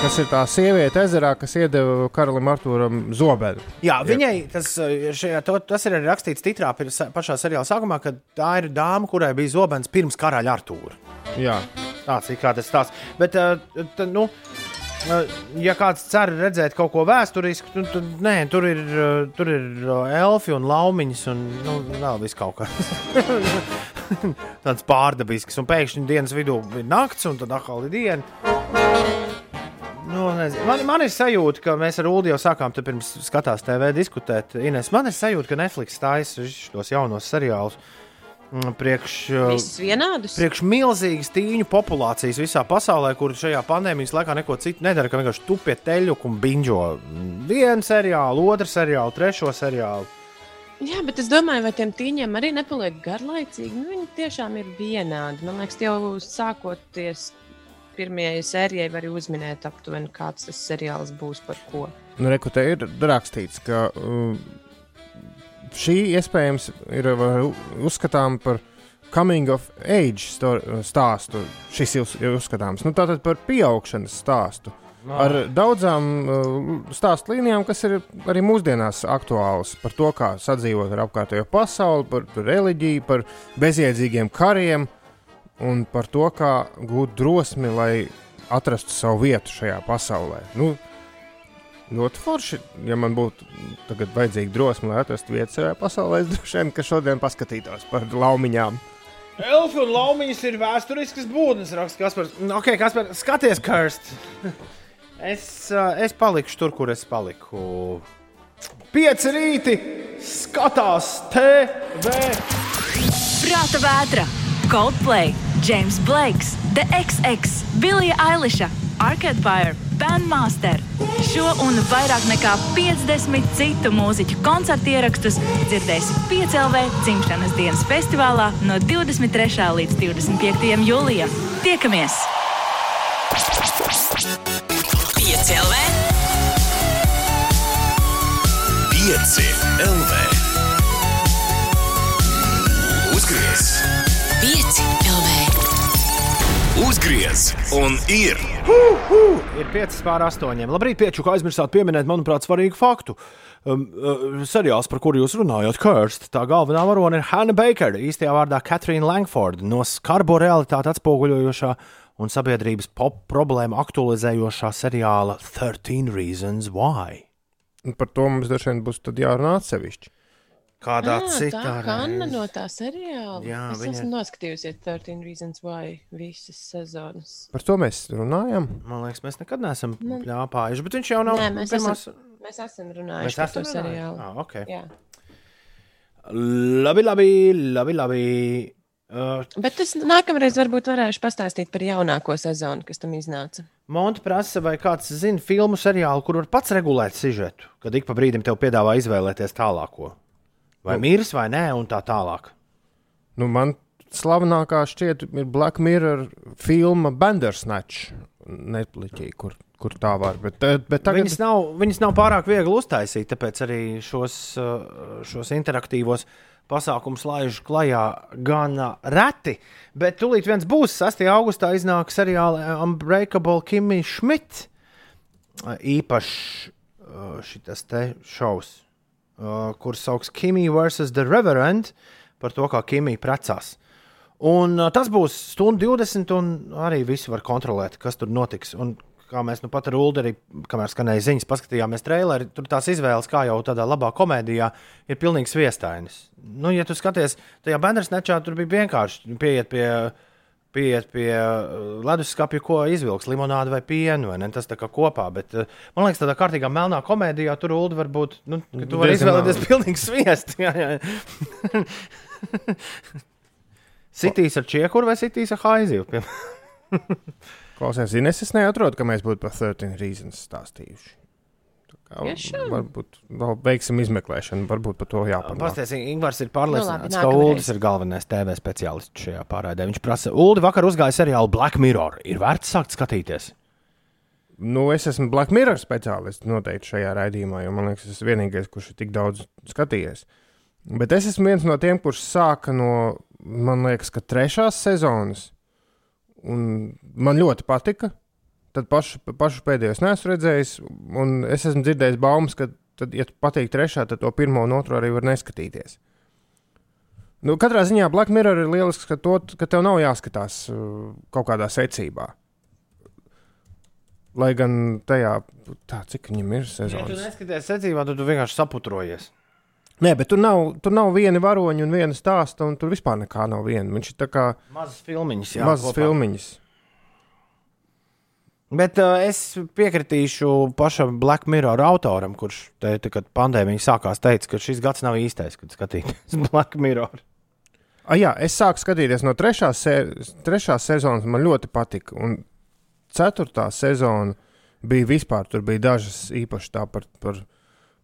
Kas ir tā sieviete ezerā, kas iedeva karalim Arthūram zobenu? Jā, viņai tas, uh, šajā, to, tas ir arī rakstīts titrā pašā seriāla sākumā, ka tā ir dāma, kurai bija zobens pirms karaļa Artūra. Jā, Tāds ir kā tas stāsts. Bet, uh, t, nu, uh, ja kāds cer redzēt kaut ko vēsturisku, tad, tad nē, tur ir, uh, tur ir uh, elfi un laumiņas un nu, vēl viss kaut kas. Tāds pārdabisks, un pēkšņi dienas vidū ir nakts, un tad atkal ir diena. Nu, nezinu. man, man ir sajūta, ka mēs ar Ulu jau sākām pirms skatās TV diskutēt. Ines, man ir sajūta, ka Netflix taisa šos jaunos seriālus. mm, Priekš, uh, Visus vienādus? priekš milzīgas tīņu populācijas visā pasaulē, kur šajā pandēmijas laikā neko citu nedara, ka vienkārši tupie teļu un biņģo vienu seriālu, otru seriālu, trešo seriālu. Jā, bet es domāju, vai tiem tīņiem arī nepaliek garlaicīgi. Nu, viņi tiešām ir vienādi. Man liekas, jau sākoties pirmajai sērijai, var uzminēt aptuveni, kāds tas seriāls būs par ko. nu, reku, te ir rakstīts, ka uh, šī iespējams ir uzskatām par coming of age stāstu. Šis ir uz- ir uzskatāms nu, tātad par pieaugšanas stāstu. Ar daudzām uh, stāstu līnijām, kas ir arī mūsdienās aktuāls par to, kā sadzīvot ar apkārtējo pasauli, par, par reliģiju, par bezjēdzīgiem kariem un par to, kā gūt drosmi, lai atrastu savu vietu šajā pasaulē. Nu, Ļoti forši, ja man būtu tagad vajadzīga drosme, lai atrastu vietu savā pasaulē. Es droši vien, ka šodien paskatītos par laumiņām. Elfi un laumiņas ir vēsturiskas būtnes, raksta Kaspars. Nu, Ok, Kaspar, skaties, Kirst. Es, uh, es palikšu tur, kur es paliku. Pieci rīti skatās TV. Prāta vētra, Coldplay, James Blakes, The XX, Billie Eilish, Arcade Fire, Bandmaster. Šo un vairāk nekā 50 citu mūziķu koncertu ierakstus dzirdēsi Piecēlvē dzimšanas dienas festivālā no 23. līdz 25. jūlijam. Tiekamies! Piecēlē, 5 uzgriez un ir. Ir 5 pār 8. Labrīt, pieču, kā aizmirsāt pieminēt, manuprāt, svarīgu faktu. Um, uh, seriāls, par kuru jūs runājat, Kirst, tā galvenā varone ir Hanna Bakera, īstajā vārdā Katrīna Langforda, no skarbo realitāti atspoguļojošā un sabiedrības pop problēmu aktualizējošā seriāla 13 Reasons Why. Un par to mums droši vien būs tad jārunā atsevišķi. Kādā Ah, citā tā Hanna reizē. no tā seriāla. Jā, es viņa- esmu noskatījusies 13 Reasons Why visas sezonas. Par to mēs runājam. Man liekas, mēs nekad neesam Nu. pļāpājuši, bet viņš jau nav Nē, mēs, pirmās. esam, mēs esam runājuši Mēs par esam to runājuši? seriālu. Ah, ok. Jā. Labi, labi, labi. labi. Uh, Bet es nākamreiz varbūt varēšu pastāstīt par jaunāko sezonu, kas tam iznāca. Monta prasa, vai kāds zina filmu seriālu, kur var pats regulēt sižetu, kad ik pa brīdim tev piedāvā izvēlēties tālāko. Vai miris vai nē, un tā tālāk. Nu, man slavenākā šķiet ir Black Mirror filma Bandersnatch. Netpliķī, kur, kur tā var. Bet, eh, bet tagad Viņas nav, viņas nav pārāk viegli uztaisīt, tāpēc arī šos, uh, šos interaktīvos pasākumus laiž klajā gana reti. Bet tūlīt viens būs 6. augustā iznāk seriāla Unbreakable Kimmy Schmidt. Īpašs uh, šis te šovs, uh, kurš sauc Kimmy vs. The Reverend par to, kā Kimmy precās. Un, uh, tas būs stundu 20, un arī visi var kontrolēt, kas tur notiks. Un, kā mēs nu pat ar Ulu arī, kamēr skanēja ziņas, paskatījāmies traileri, tur tās izvēles, kā jau tādā labā komēdijā, ir pilnīgi sviestainas. Nu, ja tu skaties, tajā bērnu nečā tur bija vienkārši pieiet pie. Pieiet pie uh, leduskapja, ko izvilks, limonāde vai pienu, vai ne? Tas tā kā kopā. Bet, uh, man liekas, tādā kārtīgā melnā komēdijā tur Ulu var būt. Nu, tu vari izvēlēties pilnīgi sviestu. Sitīs ar čiekuru vai sitīs ar piemēram? Klausies, Ines, es neatrodu, ka mēs būtu par 13 reasons stāstījuši. Tiešām? Varbūt vēl veiksim izmeklēšanu, varbūt par to jāpadomā. Pastāstiet, Ingūns ir Nu, pārliecināts, labi, ka. Ulas ir galvenais TV speciālists šajā pārraidē. Viņš prasa, Ulu vakar uzgāja seriālu Black Mirror. Ir vērts sākt skatīties. Nu, es esmu Black Mirror speciālists noteikti šajā raidījumā, jo man liekas, tas ir vienīgais, kurš ir tik daudz skatījies. Bet es esmu viens no tiem, kurš sāka no, man liekas, ka trešās sezonas. Un man ļoti patika. Tad pašu, pašu pēdējo neesmu redzējis, un es esmu dzirdējis baumas, ka, tad, ja patīk trešā, tad to pirmo un otro arī var neskatīties. Nu, katrā ziņā Black Mirror ir lielisks, ka, to, ka tev nav jāskatās uh, kaut kādā secībā. Lai gan tajā, tā, cik viņam ir Ja tu neskaties secībā, tad tu vienkārši saputrojies. Nē, bet tur nav, tur nav viena varoņa un viena stāsta, un tur vispār nekā nav viena. Viņš ir tā kā Mazas filmiņas, jā. mazas kopā. filmiņas. Bet uh, es piekritīšu pašam Black Mirror autoram, kurš, te, te, kad pandēmija sākās, teica, ka šis gads nav īstais, kad skatīties Black Mirror. Ah, jā, es sāku skatīties no trešās, se trešās sezonas, man ļoti patika. Un ceturtā sezona bija vispār, tur bija dažas īpaši tā par, par,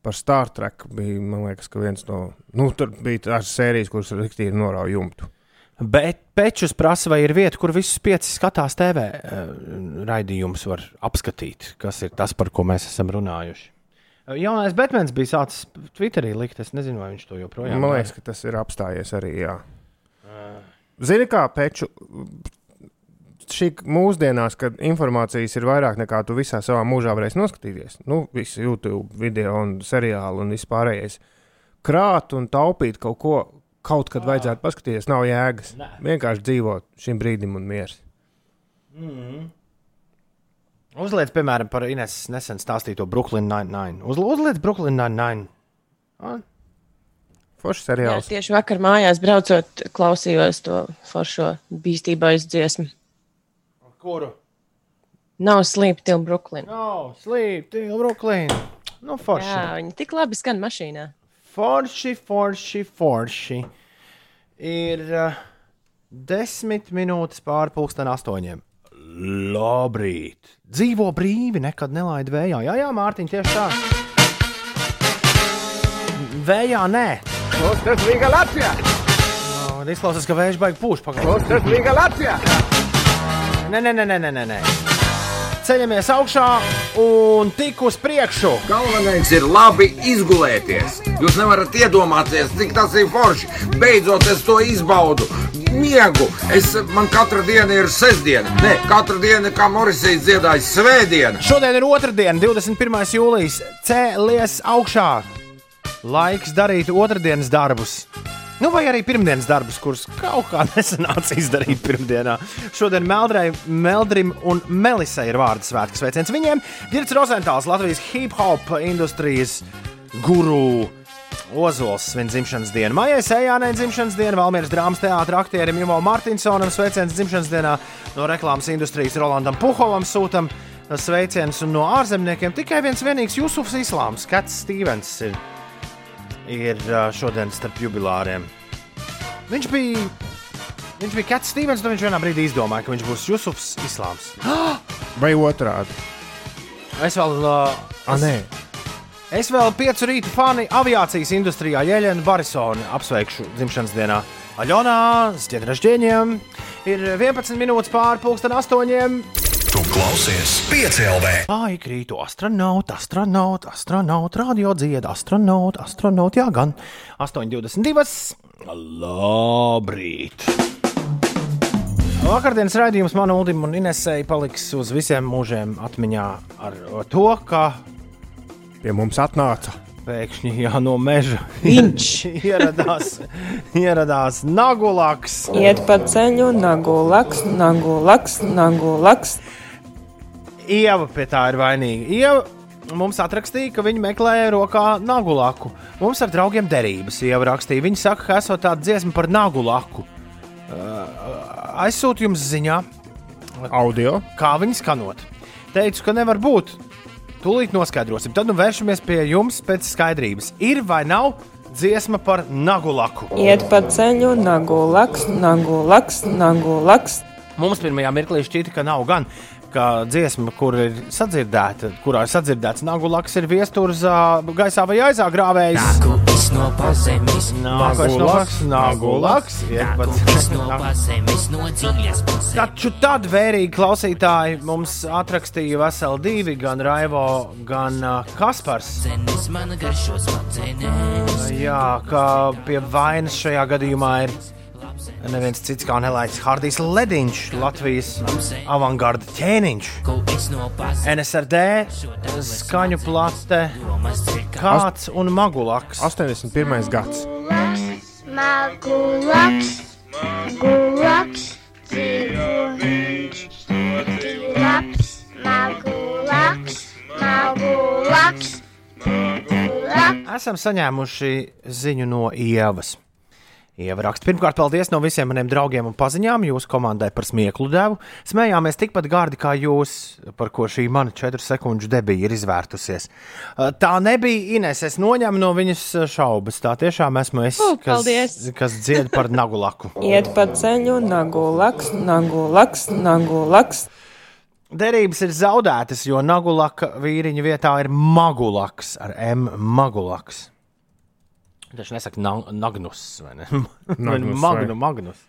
par Star Trek. Bija, man liekas, ka viens no, nu, tur bija tās sērijas, kuras rīktīgi norauja jumtu. Bet Pečus prasa, vai ir vieta, kur visus piecus skatās TV uh, raidījumus var apskatīt, kas ir tas, par ko mēs esam runājuši. Uh, Jaunais Batmans bija sācis Twitterī likt, es nezinu, vai viņš to joprojām Man liekas, ka tas ir apstājies arī. Jā. Zini, kā peču. Šī mūsdienās, kad informācijas ir vairāk nekā tu visā savā mūžā varēsi noskatīties, nu, visu YouTube video un seriālu un vispārējais, krāt un taupīt kaut ko, kaut kad vajadzētu paskatīties, nav jēgas. Nē. Vienkārši dzīvot šim brīdim un mieras. Mm. Uzliec, piemēram, par Ines nesen stāstīto Brooklyn Nine-Nine. Uz, uzliec Brooklyn Nine-Nine. Ah, Foršs Jā, seriāls. tieši vakar mājās braucot, klausījos to foršo bīstības dziesmu. kuru? Nav sleep till Brooklyn. No, sleep, till Brooklyn. Nu, forši. Jā, viņi tik labi skan mašīnā. Forši, forši, forši. Ir uh, desmit minūtes pāri pusdien astoņiem. Labrīt! Dzīvo brīvi, nekad nelaid vējā. Jā, jā, Mārtiņ, tieši tā. Vējā nē. Klosters Līga Latvijā! No, izklausās, ka vējš baigi pūš pagaidām. Klosters Līga Latvijā! Nē, nē, nē, nē, nē, nē. Ceļamies augšā un tik uz priekšu. Galvenais ir labi izgulēties. Jūs nevarat iedomāties, cik tas ir forši. Beidzot, es to izbaudu. Miegu. Es, man katra diena ir sestdiena. Nē, katra diena, kā Morisijas dziedāja, svētdiena. Šodien ir otrdiena, 21. jūlijas. Cēlies augšā. Laiks darīt otrdienas darbus. Nu, vai arī pirmdienas darbus, kurus kaut kā nesanāca izdarīt pirmdienā. Šodien Meldrai, Meldrim un Melisai ir vārdu svētku sveiciens viņiem. Girts Rozentāls, Latvijas hip hop industrijas guru. Ozols svin dzimšanas dienu. Maijai Sējānai dzimšanas dienu, Valmieras drāmas teātra aktierim Ivo Martinsonam sveiciens dzimšanas dienā no reklāmas industrijas Rolandam Puhovam sūtam sveiciens un no ārzemniekiem tikai viens vienīgs Jusufs Islāms, Kats Stevens ir, ir šodien starp jubilāriem. Viņš bija, viņš bija Kats Stevens, un viņš vienā brīdī izdomāja, ka viņš būs Jusufs Islāms. Vai otrādi? Es vēl, uh, Ah, nē. Es vēl piecu rītu fani aviācijas industrijā, Jēlēnu Barisoni, apsveikšu dzimšanas dienā. Aļonā, Ziedražģieņiem, ir 11 minūtes pāri pulksten astoņiem. Tu klausies piecēlē. Ai, krītu astronauts, astronauts, astronauts, radio dzieda, astronauts, astronauts, jā, gan 8,22. Labrīt! Vakardienas raidījums man, Ulim un Inesei paliks uz visiem mūžiem atmiņā ar to, ka pie mums atnāca. Pēkšņi jā, no meža Viņš. ieradās, ieradās Nagulaks. Iet pa ceļu, nagu laks, nagu laks, nagu laks. Ieva pie tā ir vainīga. Ieva mums atrakstīja, ka viņi meklē rokā nagulaku. Mums ar draugiem derības Ieva rakstīja. Viņi saka, ka esot tāda dziesma par nagulaku. Uh, aizsūtu jums ziņā, audio, kā viņi skanot. Teicu, ka nevar būt. Tūlīt noskaidrosim. Tad nu vēršamies pie jums pēc skaidrības. Ir vai nav dziesma par nagulaku? Iet pa ceļu, nagu laks, nagu laks, nagu laks. Mums pirmajā mirklī šķita, ka nav gan. Kā dziesma, kur ir sadzirdēta, kurā ir sadzirdēts nagulaks, ir viesturs gaisā vai pazemes, Nagulaks, nagulaks. Taču tad vērīgi klausītāji mums atrakstīja veseli divi, gan Raivo, gan uh, Kaspars. Jā, ka pie vainas šajā gadījumā ir neviens cits kā nelaiks Hardijs Lediņš, Latvijas avangarda ķēniņš. NSRD, skaņu plate, kāds un magulaks. 81. gads. Magulaks, magulaks, ļoti labs, magulaks, magulaks, magulaks. Esam saņēmuši ziņu no Ievas. Ieva raksta, pirmkārt, paldies no visiem maniem draugiem un paziņām jūsu komandai par smieklu devu. Smējāmies tikpat gārdi kā jūs, par ko šī mana 4 sekundžu debija ir izvērtusies. Uh, Tā nebija Ines, es noņemu no viņas šaubas. Tā tiešām esmu es, O, kas, paldies. kas dzied par nagulaku. Iet pa ceļu, nagu laks, nagu laks, nagu laks. Derības ir zaudētas, jo nagulaka vīriņa vietā ir magulaks ar M. Magulaks. Viņš nesaka na Nagnus vai ne? Nagnus, Magnu, vai. Magnus.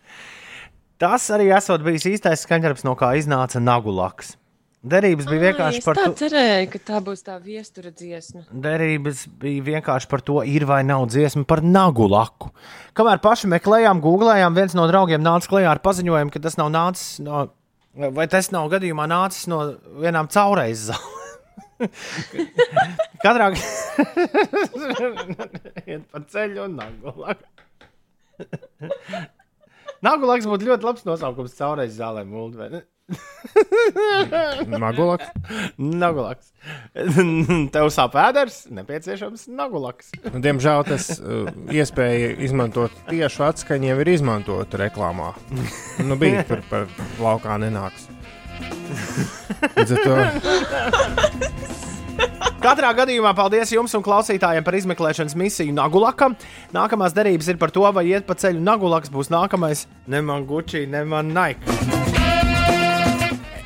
Tas arī esot bijis īstais skaņdarbs, no kā iznāca nagulaks. Derības bija vienkārši es par tā to. cerēju, ka tā būs tā viestura dziesma. Derības bija vienkārši par to, ir vai nav dziesma par nagulaku. Kamēr paši meklējām, googlējām, viens no draugiem nāca klajā ar paziņojumu, ka tas nav nācis no, vai tas nav gadījumā nācis no vienām caurreizes. Katrā iet pa ceļu un nagulak. Nagulaks būtu ļoti labs nosaukums caurreizes zālē, ne? Nagulaks? Nagulaks. Tev sāp ēders, nepieciešams nagulaks. Nu, Diemžēl tas uh, iespēja izmantot tiešu atskaņu jau ir izmantota reklāmā. Nu, bija tur par laukā nenāks. Līdz ar to Katrā gadījumā paldies jums un klausītājiem par izmeklēšanas misiju Nagulakam. Nākamās derības ir par to, vai iet pa ceļu Nagulaks būs nākamais. Ne man Gucci, ne man Nike.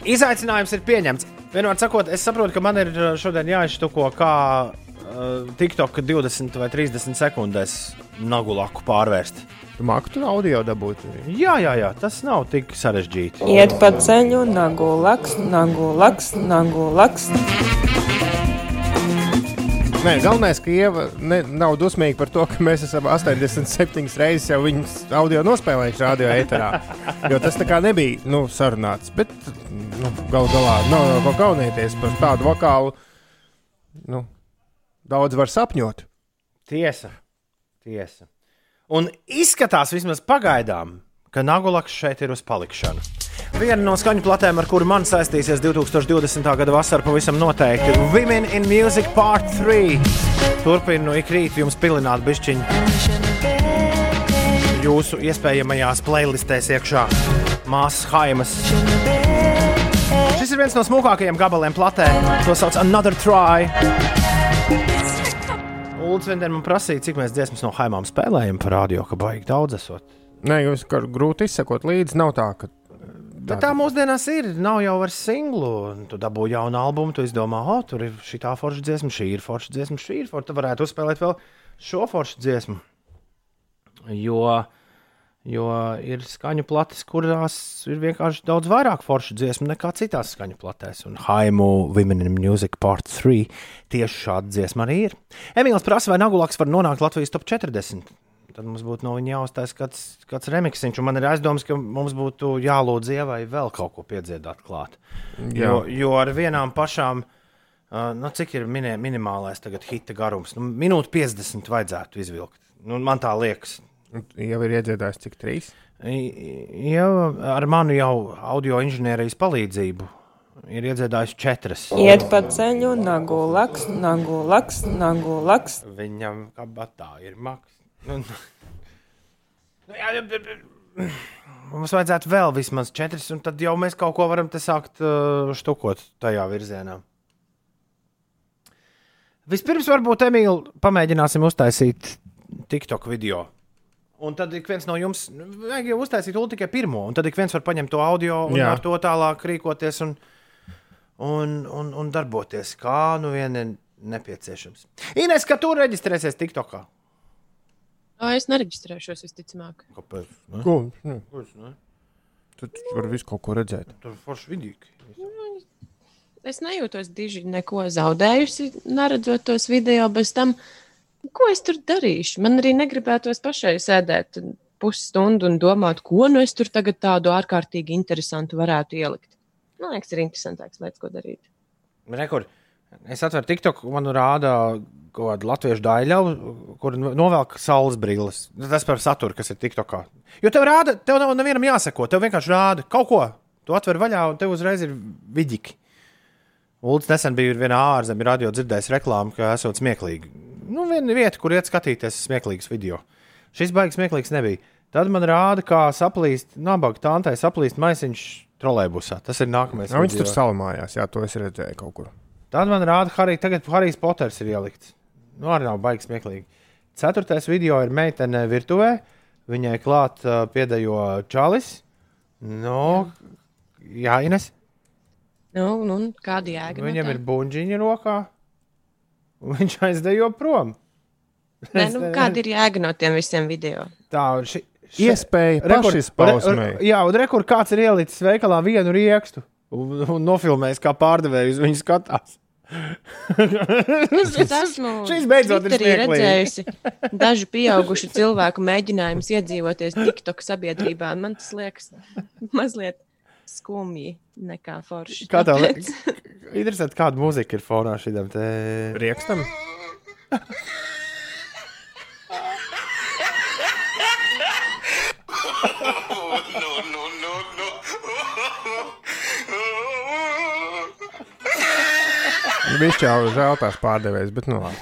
Izaicinājums ir pieņemts. Vienmēr sakot, es saprotu, ka man ir uh, šodien jāiztuko kā uh, TikTok 20 vai 30 sekundēs Nagulaku pārvērst. Tu māki tur audio dabūt. Jā, jā, jā, tas nav tik sarežģīti. Iet pa ceļu, nagu laks, nagu laks, nagu laks. Nē, galvenais, ka Ieva ne, nav dusmīga par to, ka mēs esam 87 reizes jau viņas audio nospēlējuši radio eterā. Jo tas tā kā nebija nu, sarunāts. Bet nu, gal galā nav no ko kaunēties par tādu vokālu. Nu, daudz var sapņot. Tiesa. Tiesa. Un izskatās vismaz pagaidām, ka Nagulaks šeit ir uz palikšanu. Viena no skaņu platēm, ar kuru man saistīsies 2020. gada vasarā, pavisam noteikti ir Women in Music Part 3. Turpinu ik rīt jums pilināt bišķiņu jūsu iespējamajās playlistēs iekšā. Māsas Haimas. Šis ir viens no smukākajiem gabaliem platē. To sauc Another Try. Ulrichs Venders man prasīja, cik mēs dziesmas no Haimām spēlējam par radio, ka baigi daudz esot. Nē, kā grūti izsekot līdzi. Nav tā, ka Bet tā mūsdienās ir. Nav jau ar singlu. Tu dabū jaunu albumu, tu izdomā, oh, tur ir šī tā forša dziesma, šī ir forša dziesma, šī ir forša. Tu varētu uzspēlēt vēl šo foršu dziesmu. Jo, jo ir skaņu plates, kurās ir vienkārši daudz vairāk foršu dziesmu nekā citās skaņu platēs. Un Haimu Women in Music Part 3 tieši šāda dziesma arī ir. Emīls prasa, vai Nagulaks var nonākt Latvijas top 40. Tad mums būtu no viņa jāuztais kāds, kāds remiksiņš, un man ir aizdoms, ka mums būtu jālūdz ievai vēl kaut ko piedziedāt klāt. Jā. Jo, jo ar vienām pašām, uh, nu, cik ir minē, minimālais tagad hita garums, nu, minūte 50 vajadzētu izvilkt. Nu, man tā liekas. Jau ir iedziedājis cik trīs? Jā, ar manu jau audio inženierijas palīdzību ir iedziedājis četras. Iet pa ceļu, nagu laks, nagu laks, nagu laks. Viņam kabatā ir maks. Nu, nu, jā, jā, jā. Mums vajadzētu vēl vismaz četras, un tad jau mēs kaut ko varam te sākt uh, štukot tajā virzienā. Vispirms, varbūt, Emīl, pamēģināsim uztaisīt TikTok video. Un tad ik viens no jums, nu, vajag jau uztaisīt ulu tikai pirmo, un tad ik viens var paņemt to audio un Jā. ar to tālāk rīkoties un, un, un, un darboties, kā nu vien ir nepieciešams. Ines, ka tu reģistrēsies TikTokā? O, es nereģistrēšos, visticamāk. Kāpēc? Ko? Nu, Kāpēc ne? tu taču vari visu kaut ko redzēt. Tur forši vidīgi. Es nejūtos diži neko zaudējusi, neredzot tos video bez tam. Ko es tur darīšu? Man arī negribētos pašai sēdēt pusstundu un domāt, ko nu es tur tagad tādu ārkārtīgi interesantu varētu ielikt. Man liekas, ir interesantāks veids, ko darīt. Rekur, es atveru TikTok, man rāda kaut kādu latviešu daļu, kur novelk saules brilles. Tas par saturu, kas ir TikTokā. Jo tev rāda, tev nav nevienam jāseko, tev vienkārši rāda kaut ko. Tu atver vaļā, un tev uzreiz ir vidīgi. Ulds nesen bija vienā ārzemē radio dzirdējis reklāmu, ka esot smieklīgi. Nu, viena vieta, kur iet skatīties smieklīgus video. Šis baigs smieklīgs nebija. Tad man rāda, kā saplīst, nabaga tāntai saplīst maisiņš trolēbusā. Tas ir nākamais. Jā, viņš tur salamājās, jā, to es redzēju kaut kur. Tad man rāda, ka Harry, tagad Harijs Poters ir ielikts. Nu, arī nav baigs smieklīgi. Ceturtais video ir meitene virtuvē. Viņai klāt uh, pēdējo čalis. Nu, jā, Ines. Nu, nu, kāda jēga? no Viņam tā? ir buļbuļsaktas rokā. un Viņš aizdejo prom. Nē, nu, kāda ir jēga no tiem visiem video? Tā ši, Iespēja pašizpausmei. Jā, un rekur kāds ir ielicis veikalā vienu riekstu un, un nofilmējis, kā pārdevējs viņu skatās. Es esmu Šis beidzot ir redzējusi dažu pieaugušu cilvēku mēģinājumus iedzīvoties TikTok sabiedrībā. Man tas liekas mazliet skumji nekā forši. Kā tev liekas? Interesanti, kāda mūzika ir fonā šim te riekstam. Viņš jau žēl tās pārdevējs, bet nu labi.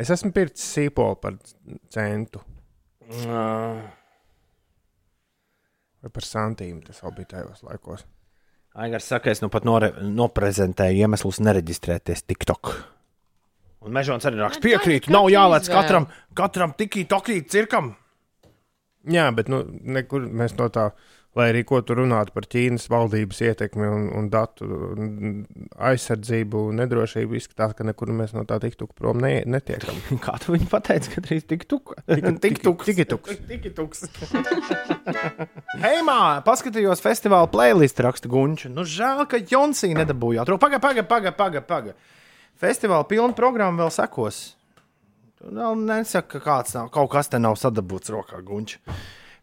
Es esmu pircis sīpolu par centu. Vai par santīmu tas vēl bija tajos laikos. Aigars saka, es nu pat nore, noprezentēju iemeslus nereģistrēties TikTok. Un Mežons arī raksta, piekrītu, nav jālēc izvēle. katram, katram tikī, tokī, cirkam. Jā, bet nu, nekur mēs no tā, lai arī ko tur runātu par Ķīnas valdības ietekmi un, un datu un aizsardzību nedrošību, izskatās, ka nekur mēs no tā tiktu prom ne, netiekam. Kā tu viņu pateici, ka drīz tik tuk? Tik tuks. Tik tuks. Tik tuks. Hei, mā, paskatījos festivāla playlist raksta Gunča. Nu, žēl, ka Jonsī nedabūjāt. Paga, paga, paga, paga, paga. Festivāla pilna programma vēl sekos. Tu vēl nesaki, ka kāds nav, kaut kas te nav sadabūts rokā, Gunča.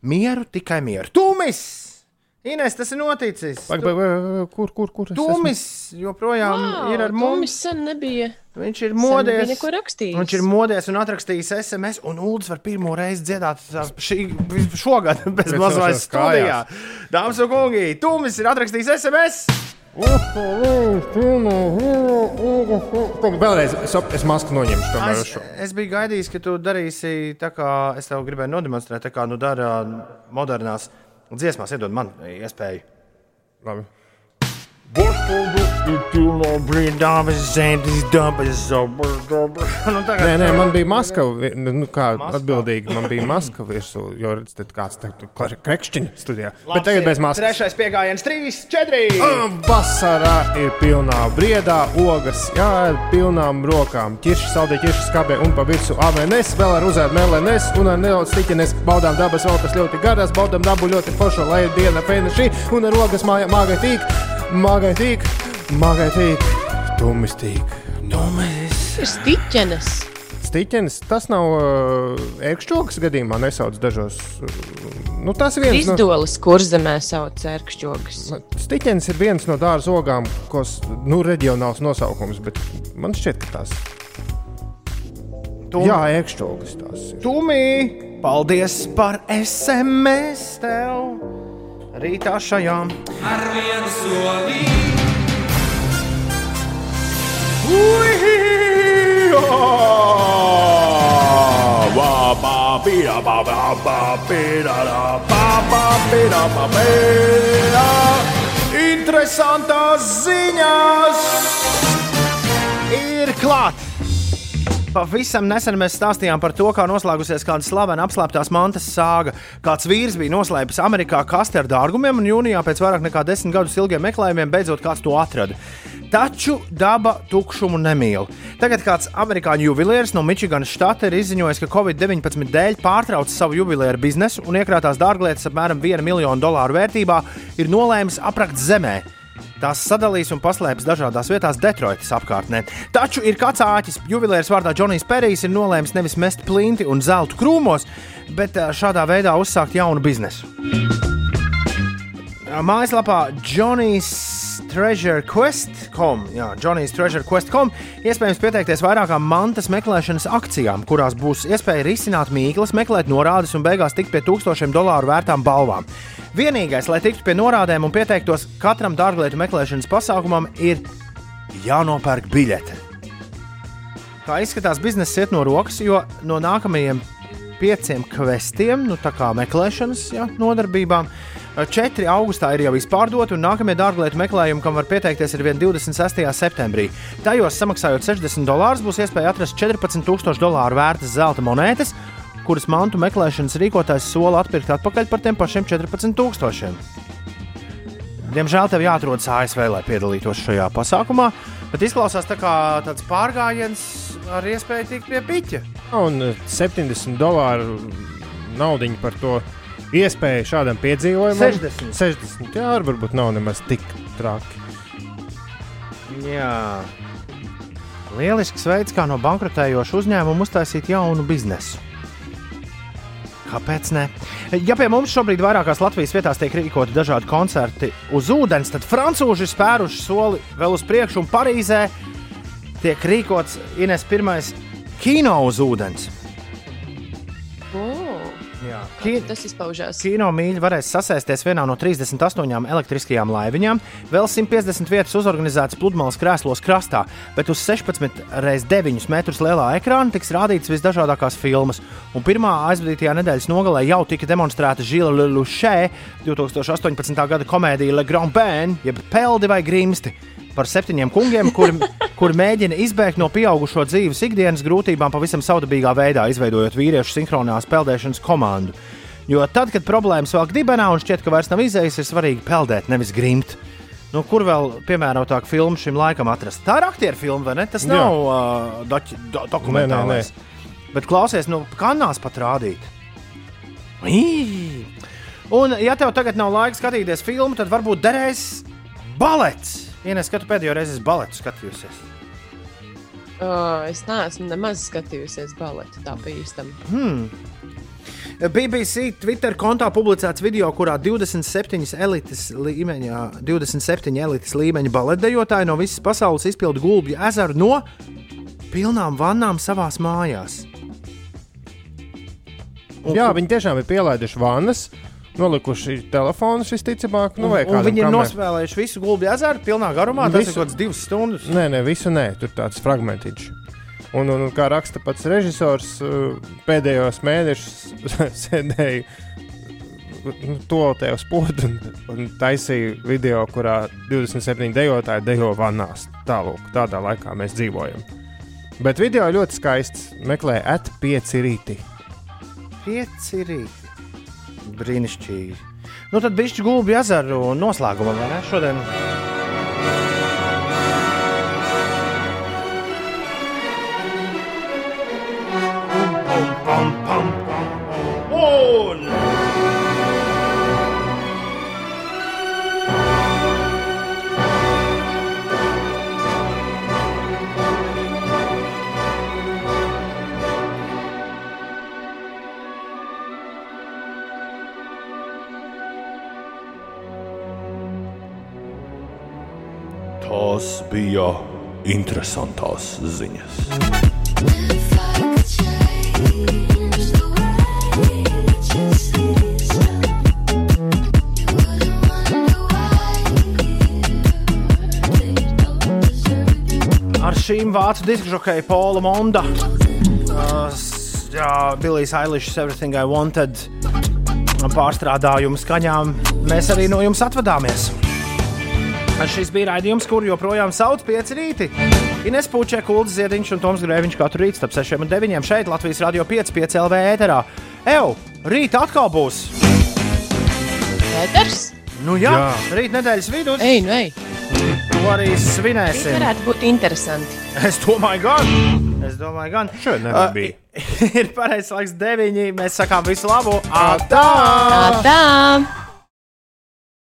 Mieru, tikai mieru. Tūmis! Ines, tas ir noticis. Pag, pag, pag, kur, kur, kur? Tumis joprojām Wow, ir ar mums. sen nebija. Viņš ir Sen modies. Viņš ir modies un atrakstījis SMS, un Ulas var pirmo reizi dziedāt šī, šogad bez savas studijā. Dāmas un kungi, Tumis ir atrakstījis SMS. Vēlreiz, es, es masku noņemšu. Tomēr Es, es biju gaidījis, ka tu darīsi tā, kā es tev gribēju nodemonstrēt, tā kā nu dara modernās dziesmās. Iedod man iespēju. Labi. Nu, tagad- Nē, nē, man bija maska, vi- nu, kā atbildīgi, man bija maska virsū, jo redz, tad kāds te krekšķiņa studijā. Bet tagad bez maskas. Trešais piegājiens, trīs, četri. Vasarā ir pilnā briedā, ogas, jā, ar pilnām rokām. Ķirši, saldē, ķirši skābē un pa virsmu AVNS, vēl ar uzēdu melnēs un ar nedaudz stiķenes. Baudām dabas valkas ļoti garas, baudām dabu ļoti foršo, lai ir diena pēna šī un ar ogas māja, māgai tīk, māgai tīk, māgai tīk, tumis tīk. Ir stiķenes. Stiķenis, tas nav uh, ērkšķoks gadījumā, nesauc dažos. Uh, nu, tas ir viens no. Izdolas kurzemē sauc cērkšķogas. Stiķenis ir viens no dārza ogām, kas nu, reģionāls nosaukums, bet man šķiet, ka tās Tum- Jā, ērkšķogas tās ir. Tumi, paldies par SMS tev rītā šajām. Ar vienu solīti. Interesantās ziņas ir klāt. Pavisam nesen mēs stāstījām par to, kā noslēgusies kāda slavena apslēptās mantas sāga. Kāds vīrs bija noslēpis Amerikā kasti ar dārgumiem, un jūnijā pēc vairāk nekā desmit gadus ilgiem meklējumiem beidzot kāds to atrada. Taču daba tukšumu nemīl. Tagad kāds amerikāņu jubilieris no Mičiganas štata ir izziņojis, ka Covid-19 dēļ pārtrauc savu jubilieru biznesu un iekrātās dārglietas apmēram 1 miljonu dolāru vērtībā ir nolēmis aprakt zemē. Tās sadalīs un paslēpjas dažādās vietās Detroitas apkārtnē. Taču ir kāds āķis. Jubilērs vārdā Džonijs Perijs ir nolēmis nevis mest plinti un zeltu krūmos, bet ā, šādā veidā uzsākt jaunu biznesu. Mājaslapā Johnny's Treasure Quest.com, jā, Johnny's Treasure Quest.com, iespējams pieteikties vairākām mantas meklēšanas akcijām, kurās būs iespēja risināt mīklas, meklēt norādes un beigās tikt pie tūkstošiem dolāru vērtām balvām. Vienīgais, lai tiktu pie norādēm un pieteiktos katram dārglietu meklēšanas pasākumam, ir jānopērk biļete. Kā izskatās, biznesa iet no rokas, jo no nākamajiem pieciem kvestiem, nu tā kā meklēšanas jā, nodarbībām, četri augustā ir jau izpārdoti, un nākamie dārglietu meklējumi, kam var pieteikties, ir vien 26. septembrī. Tajos samaksājot 60 dolārus, būs iespēja atrast 14,000 dolāru vērtas zelta monētas, kuras mantu meklēšanas rīkotājs sola atpirkt atpakaļ par tiem pašiem 14,000. Diemžēl tev jāatrodas ASV, lai piedalītos šajā pasākumā, bet izklausās tā kā tāds pārgājiens ar iespēju tikt pie piķa. Un eh, 70 dolāru naudu par to iespēju šādam piedzīvojumam. 60. 60. Jā, varbūt nav nemaz tik traki. Jā. Lielisks veids, kā no bankrotējoša uzņēmuma uztaisīt jaunu biznesu. Kāpēc ne? Ja pie mums šobrīd vairākās Latvijas vietās tiek rīkoti dažādi koncerti uz ūdens, tad francūži ir spēruši soli vēl uz priekšu, un Parīzē tiek rīkots Ines pirmais kino uz ūdens. Oh. Jā. Ki... Tas izpaužās. Kino mīļi varēs sasēsties vienā no 38 elektriskajām laiviņām. Vēl 150 vietas uzorganizētas pludmales krēslos krastā, bet uz 16 x 9 metrus lielā ekrāna tiks rādītas visdažādākās filmas. Un pirmā aizvadītajā nedēļas nogalē jau tika demonstrēta Žila Lušē 2018. gada komēdija Le Grand Bain, jeb Peldi vai Grimsti. Par septiņiem kungiem, kuri kur mēģina izbēgt no pieaugušo dzīves ikdienas grūtībām pavisam saudabīgā veidā, izveidojot vīriešu sinhronās peldēšanas komandu. Jo tad, kad problēmas velk dibenā un šķiet, ka vairs nav izējas, ir svarīgi peldēt, nevis grimt. Nu, kur vēl piemērotāk filmu šim laikam atrast? Tā ir aktieru filma, vai ne? Tas nav Jā. uh, doķi, do, dokumentālais. Nē, nē, Bet klausies, nu, kanāls pat rādīt. Ī! Un, ja tev tagad nav laika skatīties filmu, tad varbūt derēs balets. Ienes, kad tu pēdējo reizi baletu skatījusies. Uh, es neesmu nemaz skatījusies baletu tā pa īstam. Hmm. BBC Twitter kontā publicēts video, kurā 27 elites līmeņa, 27 elites līmeņa baletdejotāji no visas pasaules izpilda gulbju ezeru no pilnām vannām savās mājās. Jā, viņi tiešām ir pielaiduši vannas, nolikuši telefonus visticamāk. Nu, Un kādam viņi ir nospēlējuši visu gulbju ezeru pilnā garumā. Tas Visu- ir kaut kāds divas stundas. Nē, nē, visu nē, tur tāds fragmentiņš. Un, un, un kā raksta pats režisors, uh, pēdējos mēnešus sēdēja nu, toaletē uz podu un, un taisīja video, kurā 27 dejotāji dejo vannās. Tālāk, tādā laikā mēs dzīvojam. Bet video ļoti skaists. Meklē at5 rīti. Pieci rīti. Brīnišķīgi. Nu, tad bija gulbi ezeru noslēgumā, vai ne? Šodien. Tās bija interesantās ziņas. Ar šīm vācu diskžokēju Paula Monda, uh, s- jā, Billijs Eilishs, Everything I Wanted pārstrādājumu skaņām mēs arī no jums atvadāmies. Šis bija raidījums, kur joprojām sauc pieci rīti. Ines Puķē, Kults Ziediņš un Toms Grēviņš katru rītu starp 6 un 9 šeit Latvijas radio 5, 5 LV ēterā. Evo, rīt atkal būs! Pēters? Nu jā, Jā. rīt nedēļas vidū. Ej, nu ej. To arī Tas svinēsim. varētu būt interesanti. Es domāju, gan. Es domāju, gan. Šodien nebija. ir pareizais laiks, deviņi. Mēs sakām visu labu. Atā! Tā!